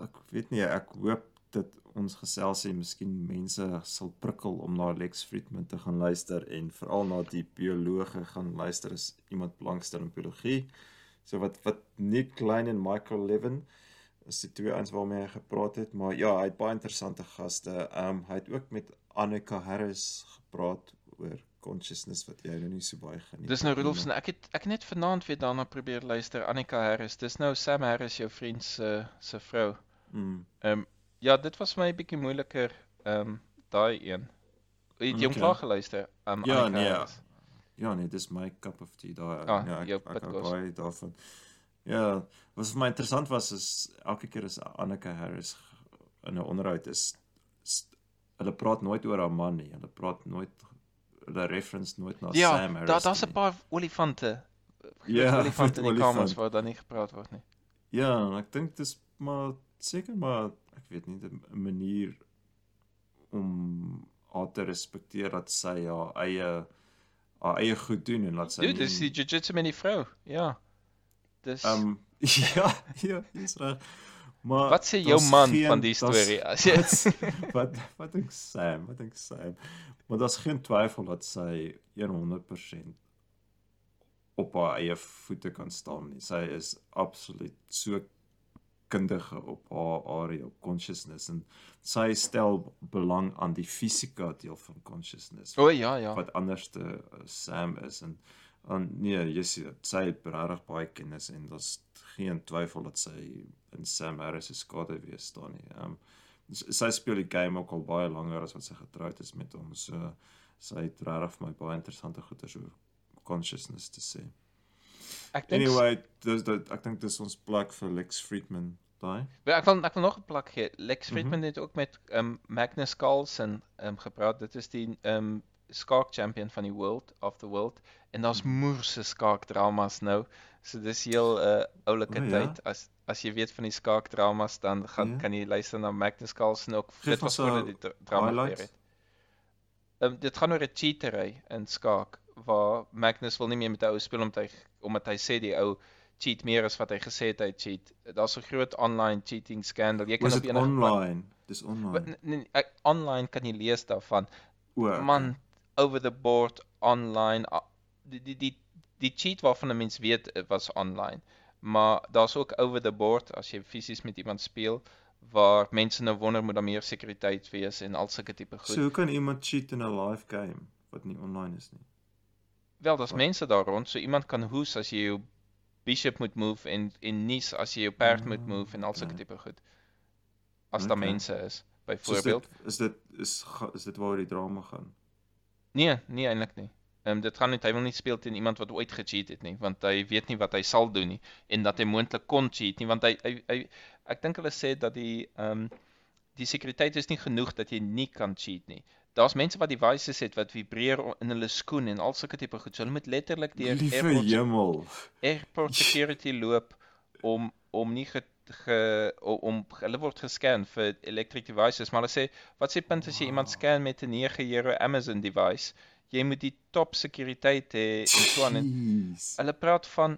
ek weet nie, ek hoop dat ons geselsie miskien mense sal prikkel om na Lex Friedman te gaan luister en veral na die biologe gaan luister as iemand belangstel in biologie. So wat wat Nick Klein en Michael Levin is die twee ouens waarmee hy gepraat het, maar ja, hy het baie interessante gaste. Ehm um, hy het ook met Annika Harris gepraat oor consciousness wat jy nou nie so baie geniet. Dis nou Rudolf se ek het ek net vanaand weer daarna probeer luister Annika Harris. Dis nou Sam Harris jou vriend se se vrou. Mm. Ehm um, ja, dit was my 'n bietjie moeiliker ehm um, daai een. Het jy hom Okay. klaar geluister? Um, Ja, Annika nee, Harris? Ja nee, dis my cup of tea daai. Ah, ja, ek jou ek hou baie daarvan. Ja, wat vir my interessant was is elke keer as Anneke Harris in 'n onderhoud is, is hulle praat nooit oor haar man nie. Hulle praat nooit hulle reference nooit na Ja, Sam Harris. daar daar's 'n paar olifante. Ja, olifante in die olifant. kamers waar daar nie gepraat word nie. Ja, ek dink dis maar seker maar ek weet nie 'n manier om haar te respekteer dat sy haar eie haar eie goed doen en laat sy Dude, dis die jiu-jitsu met die vrou. Ja. Dis Ehm um, ja, ja, dis reg. Maar Wat sê jou man geen- van die storie? As jy wat wat wat dink Sam? Wat dink Sam? Maar daar's geen twyfel dat sy 100% op haar eie voete kan staan nie. Sy is absoluut so kundige op haar area of consciousness en sy stel belang aan die fisika deel van consciousness O ja, ja. wat anders te uh, Sam is en en nee, dit. Sy het regtig baie kennis en daar's geen twyfel dat sy in Sam Harris se skade wees staan nie. Ehm um, sy speel die game ook al baie langer as wat sy getroud is met hom. So sy het regtig vir my baie interessante goeters oor consciousness te sê. Ek dink Anyway, dis dit ek dink dis ons plek vir Lex Friedman daai. Ja, ek wil ek wil nog 'n plak gee. Lex Mhm. Friedman het ook met um Magnus Carlsen um gepraat. Dit is die um skaak champion van die world of the world en daar's Mhm. moerse skaak dramas nou. So dis heel 'n uh, oulike O, ja? tyd. As as jy weet van die skaak dramas dan gaan Ja. kan jy luister na Magnus Carlsen ook. Geef dit was voor die dra- drama gebeur het. Um dit gaan oor 'n cheatery in skaak waar Magnus wil nie meer met die ou speel omdat hy omdat hy sê die ou cheat meer as wat hy gesê het hy cheat. Daar's 'n groot online cheating scandal. Jy kan Was op enige online? Dis online. nee, nee, ek- online kan jy lees daarvan. O, okay. Man, over the board online die die die die cheat waarvan 'n mens weet eh, was online. Maar daar's ook over the board as jy fisies met iemand speel waar mense nou wonder moet daar meer sekuriteit wees en al sulke tipe goed. So hoe kan iemand cheat in 'n live game wat nie online is nie? Wel, daar's Wat? mense daar rond, so iemand kan hoes as jy jou bishop moet move en en nies as jy jou perd moet Ah, move en al sulke okay. tipe goed. As daar Okay. mense is, So is byvoorbeeld. dit is dit is is dit waar die drama gaan? Nee, nie eintlik nie. Ehm um, dit gaan net hy wil nie speel teen iemand wat ooit gecheat het nie, want hy weet nie wat hy sal doen nie en dat hy moontlik kon cheat nie, want hy hy, hy ek dink hulle sê dat die ehm um, die sekuriteit is nie genoeg dat jy nie kan cheat nie. Daar's mense wat devices het wat vibreer in hulle skoen en al sulke tipe goed. So hulle moet letterlik deur airport hemel. airport security loop om om nie ge, ge o- om hulle word gescan vir electric devices maar hulle sê wat sê punt as jy iemand scan met 'n 9 euro Amazon device jy moet die top sekuriteit hê en so aan hulle praat van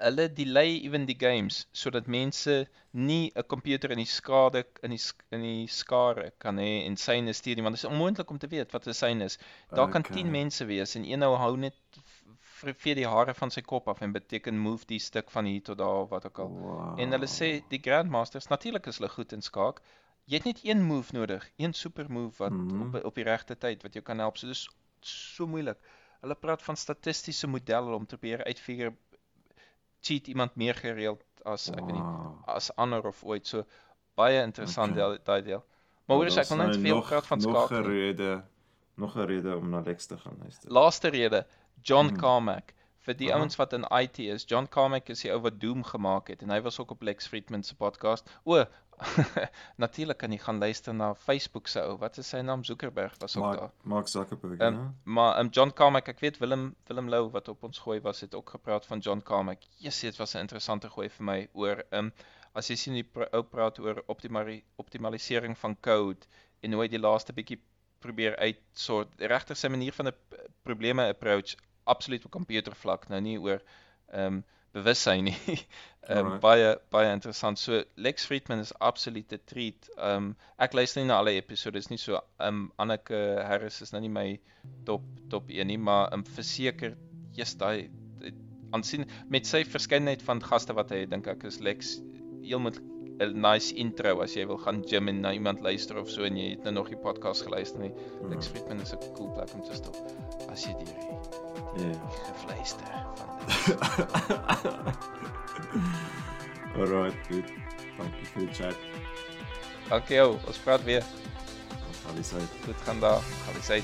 hulle delay even die games sodat mense nie 'n komputer in die skade in die in die skare kan hê en syne stuur nie want dit is onmoontlik om te weet wat 'n syne is. Daar kan 10 Okay. mense wees en een ou hou net v- vee die hare van sy kop af en beteken move die stuk van hier tot daar wat ook al. Wow. En hulle sê die grandmasters natuurlik is hulle goed in skaak. Jy het net een move nodig, een super move wat Mhm. op op die regte tyd wat jou kan help. So dis so moeilik. Hulle praat van statistiese modelle om te probeer uitfigure cheat iemand meer gereeld as ek weet nie as ander of ooit. So baie interessant Okay. deel daai deel. Maar hoor eens, ek wil nou net veel nog, praat van nog skaak. 'n nie. rede, nog 'n rede om na Lex te gaan luister. Laaste rede, John Hmm. Carmack. Vir die Aha. ouens wat in IT is, John Carmack is die ou wat Doom gemaak het en hy was ook op Lex Friedman se podcast. O, natuurlik kan jy gaan luister na Facebook se ou. Wat is sy naam? Zuckerberg was ook daar. Mark, Mark Zuckerberg, Ehm, ja. Maar um, John Carmack, ek weet Willem Willem Lou wat op ons gooi was, het ook gepraat van John Carmack. Jesus, dit was 'n interessante gooi vir my oor um, as jy sien die pra ou praat oor optimali optimalisering van code en hoe hy die laaste bietjie probeer uitsort. Regtig sy manier van 'n probleme approach absoluut op komputervlak, nou nie oor ehm um, bewussyn nie. Ehm um, Alright. baie baie interessant. So Lex Friedman is absoluut 'n treat. Ehm um, ek luister nie na alle episode, is nie so ehm um, Anneke Harris is nou nie my top top 1 nie, maar um, verseker jy's daai aansien met sy verskeidenheid van gaste wat hy dink ek is Lex heel met 'n nice intro as jy wil gaan gym en na iemand luister of so en jy het nou nog die podcast geluister nie. Lex Friedman is 'n cool plek om te stop as jy die Ja. gefluister van Alright, goed. Dankie vir die chat. Dankie jou, ons praat weer. Gaan dis uit. Goed gaan daar. Gaan die sê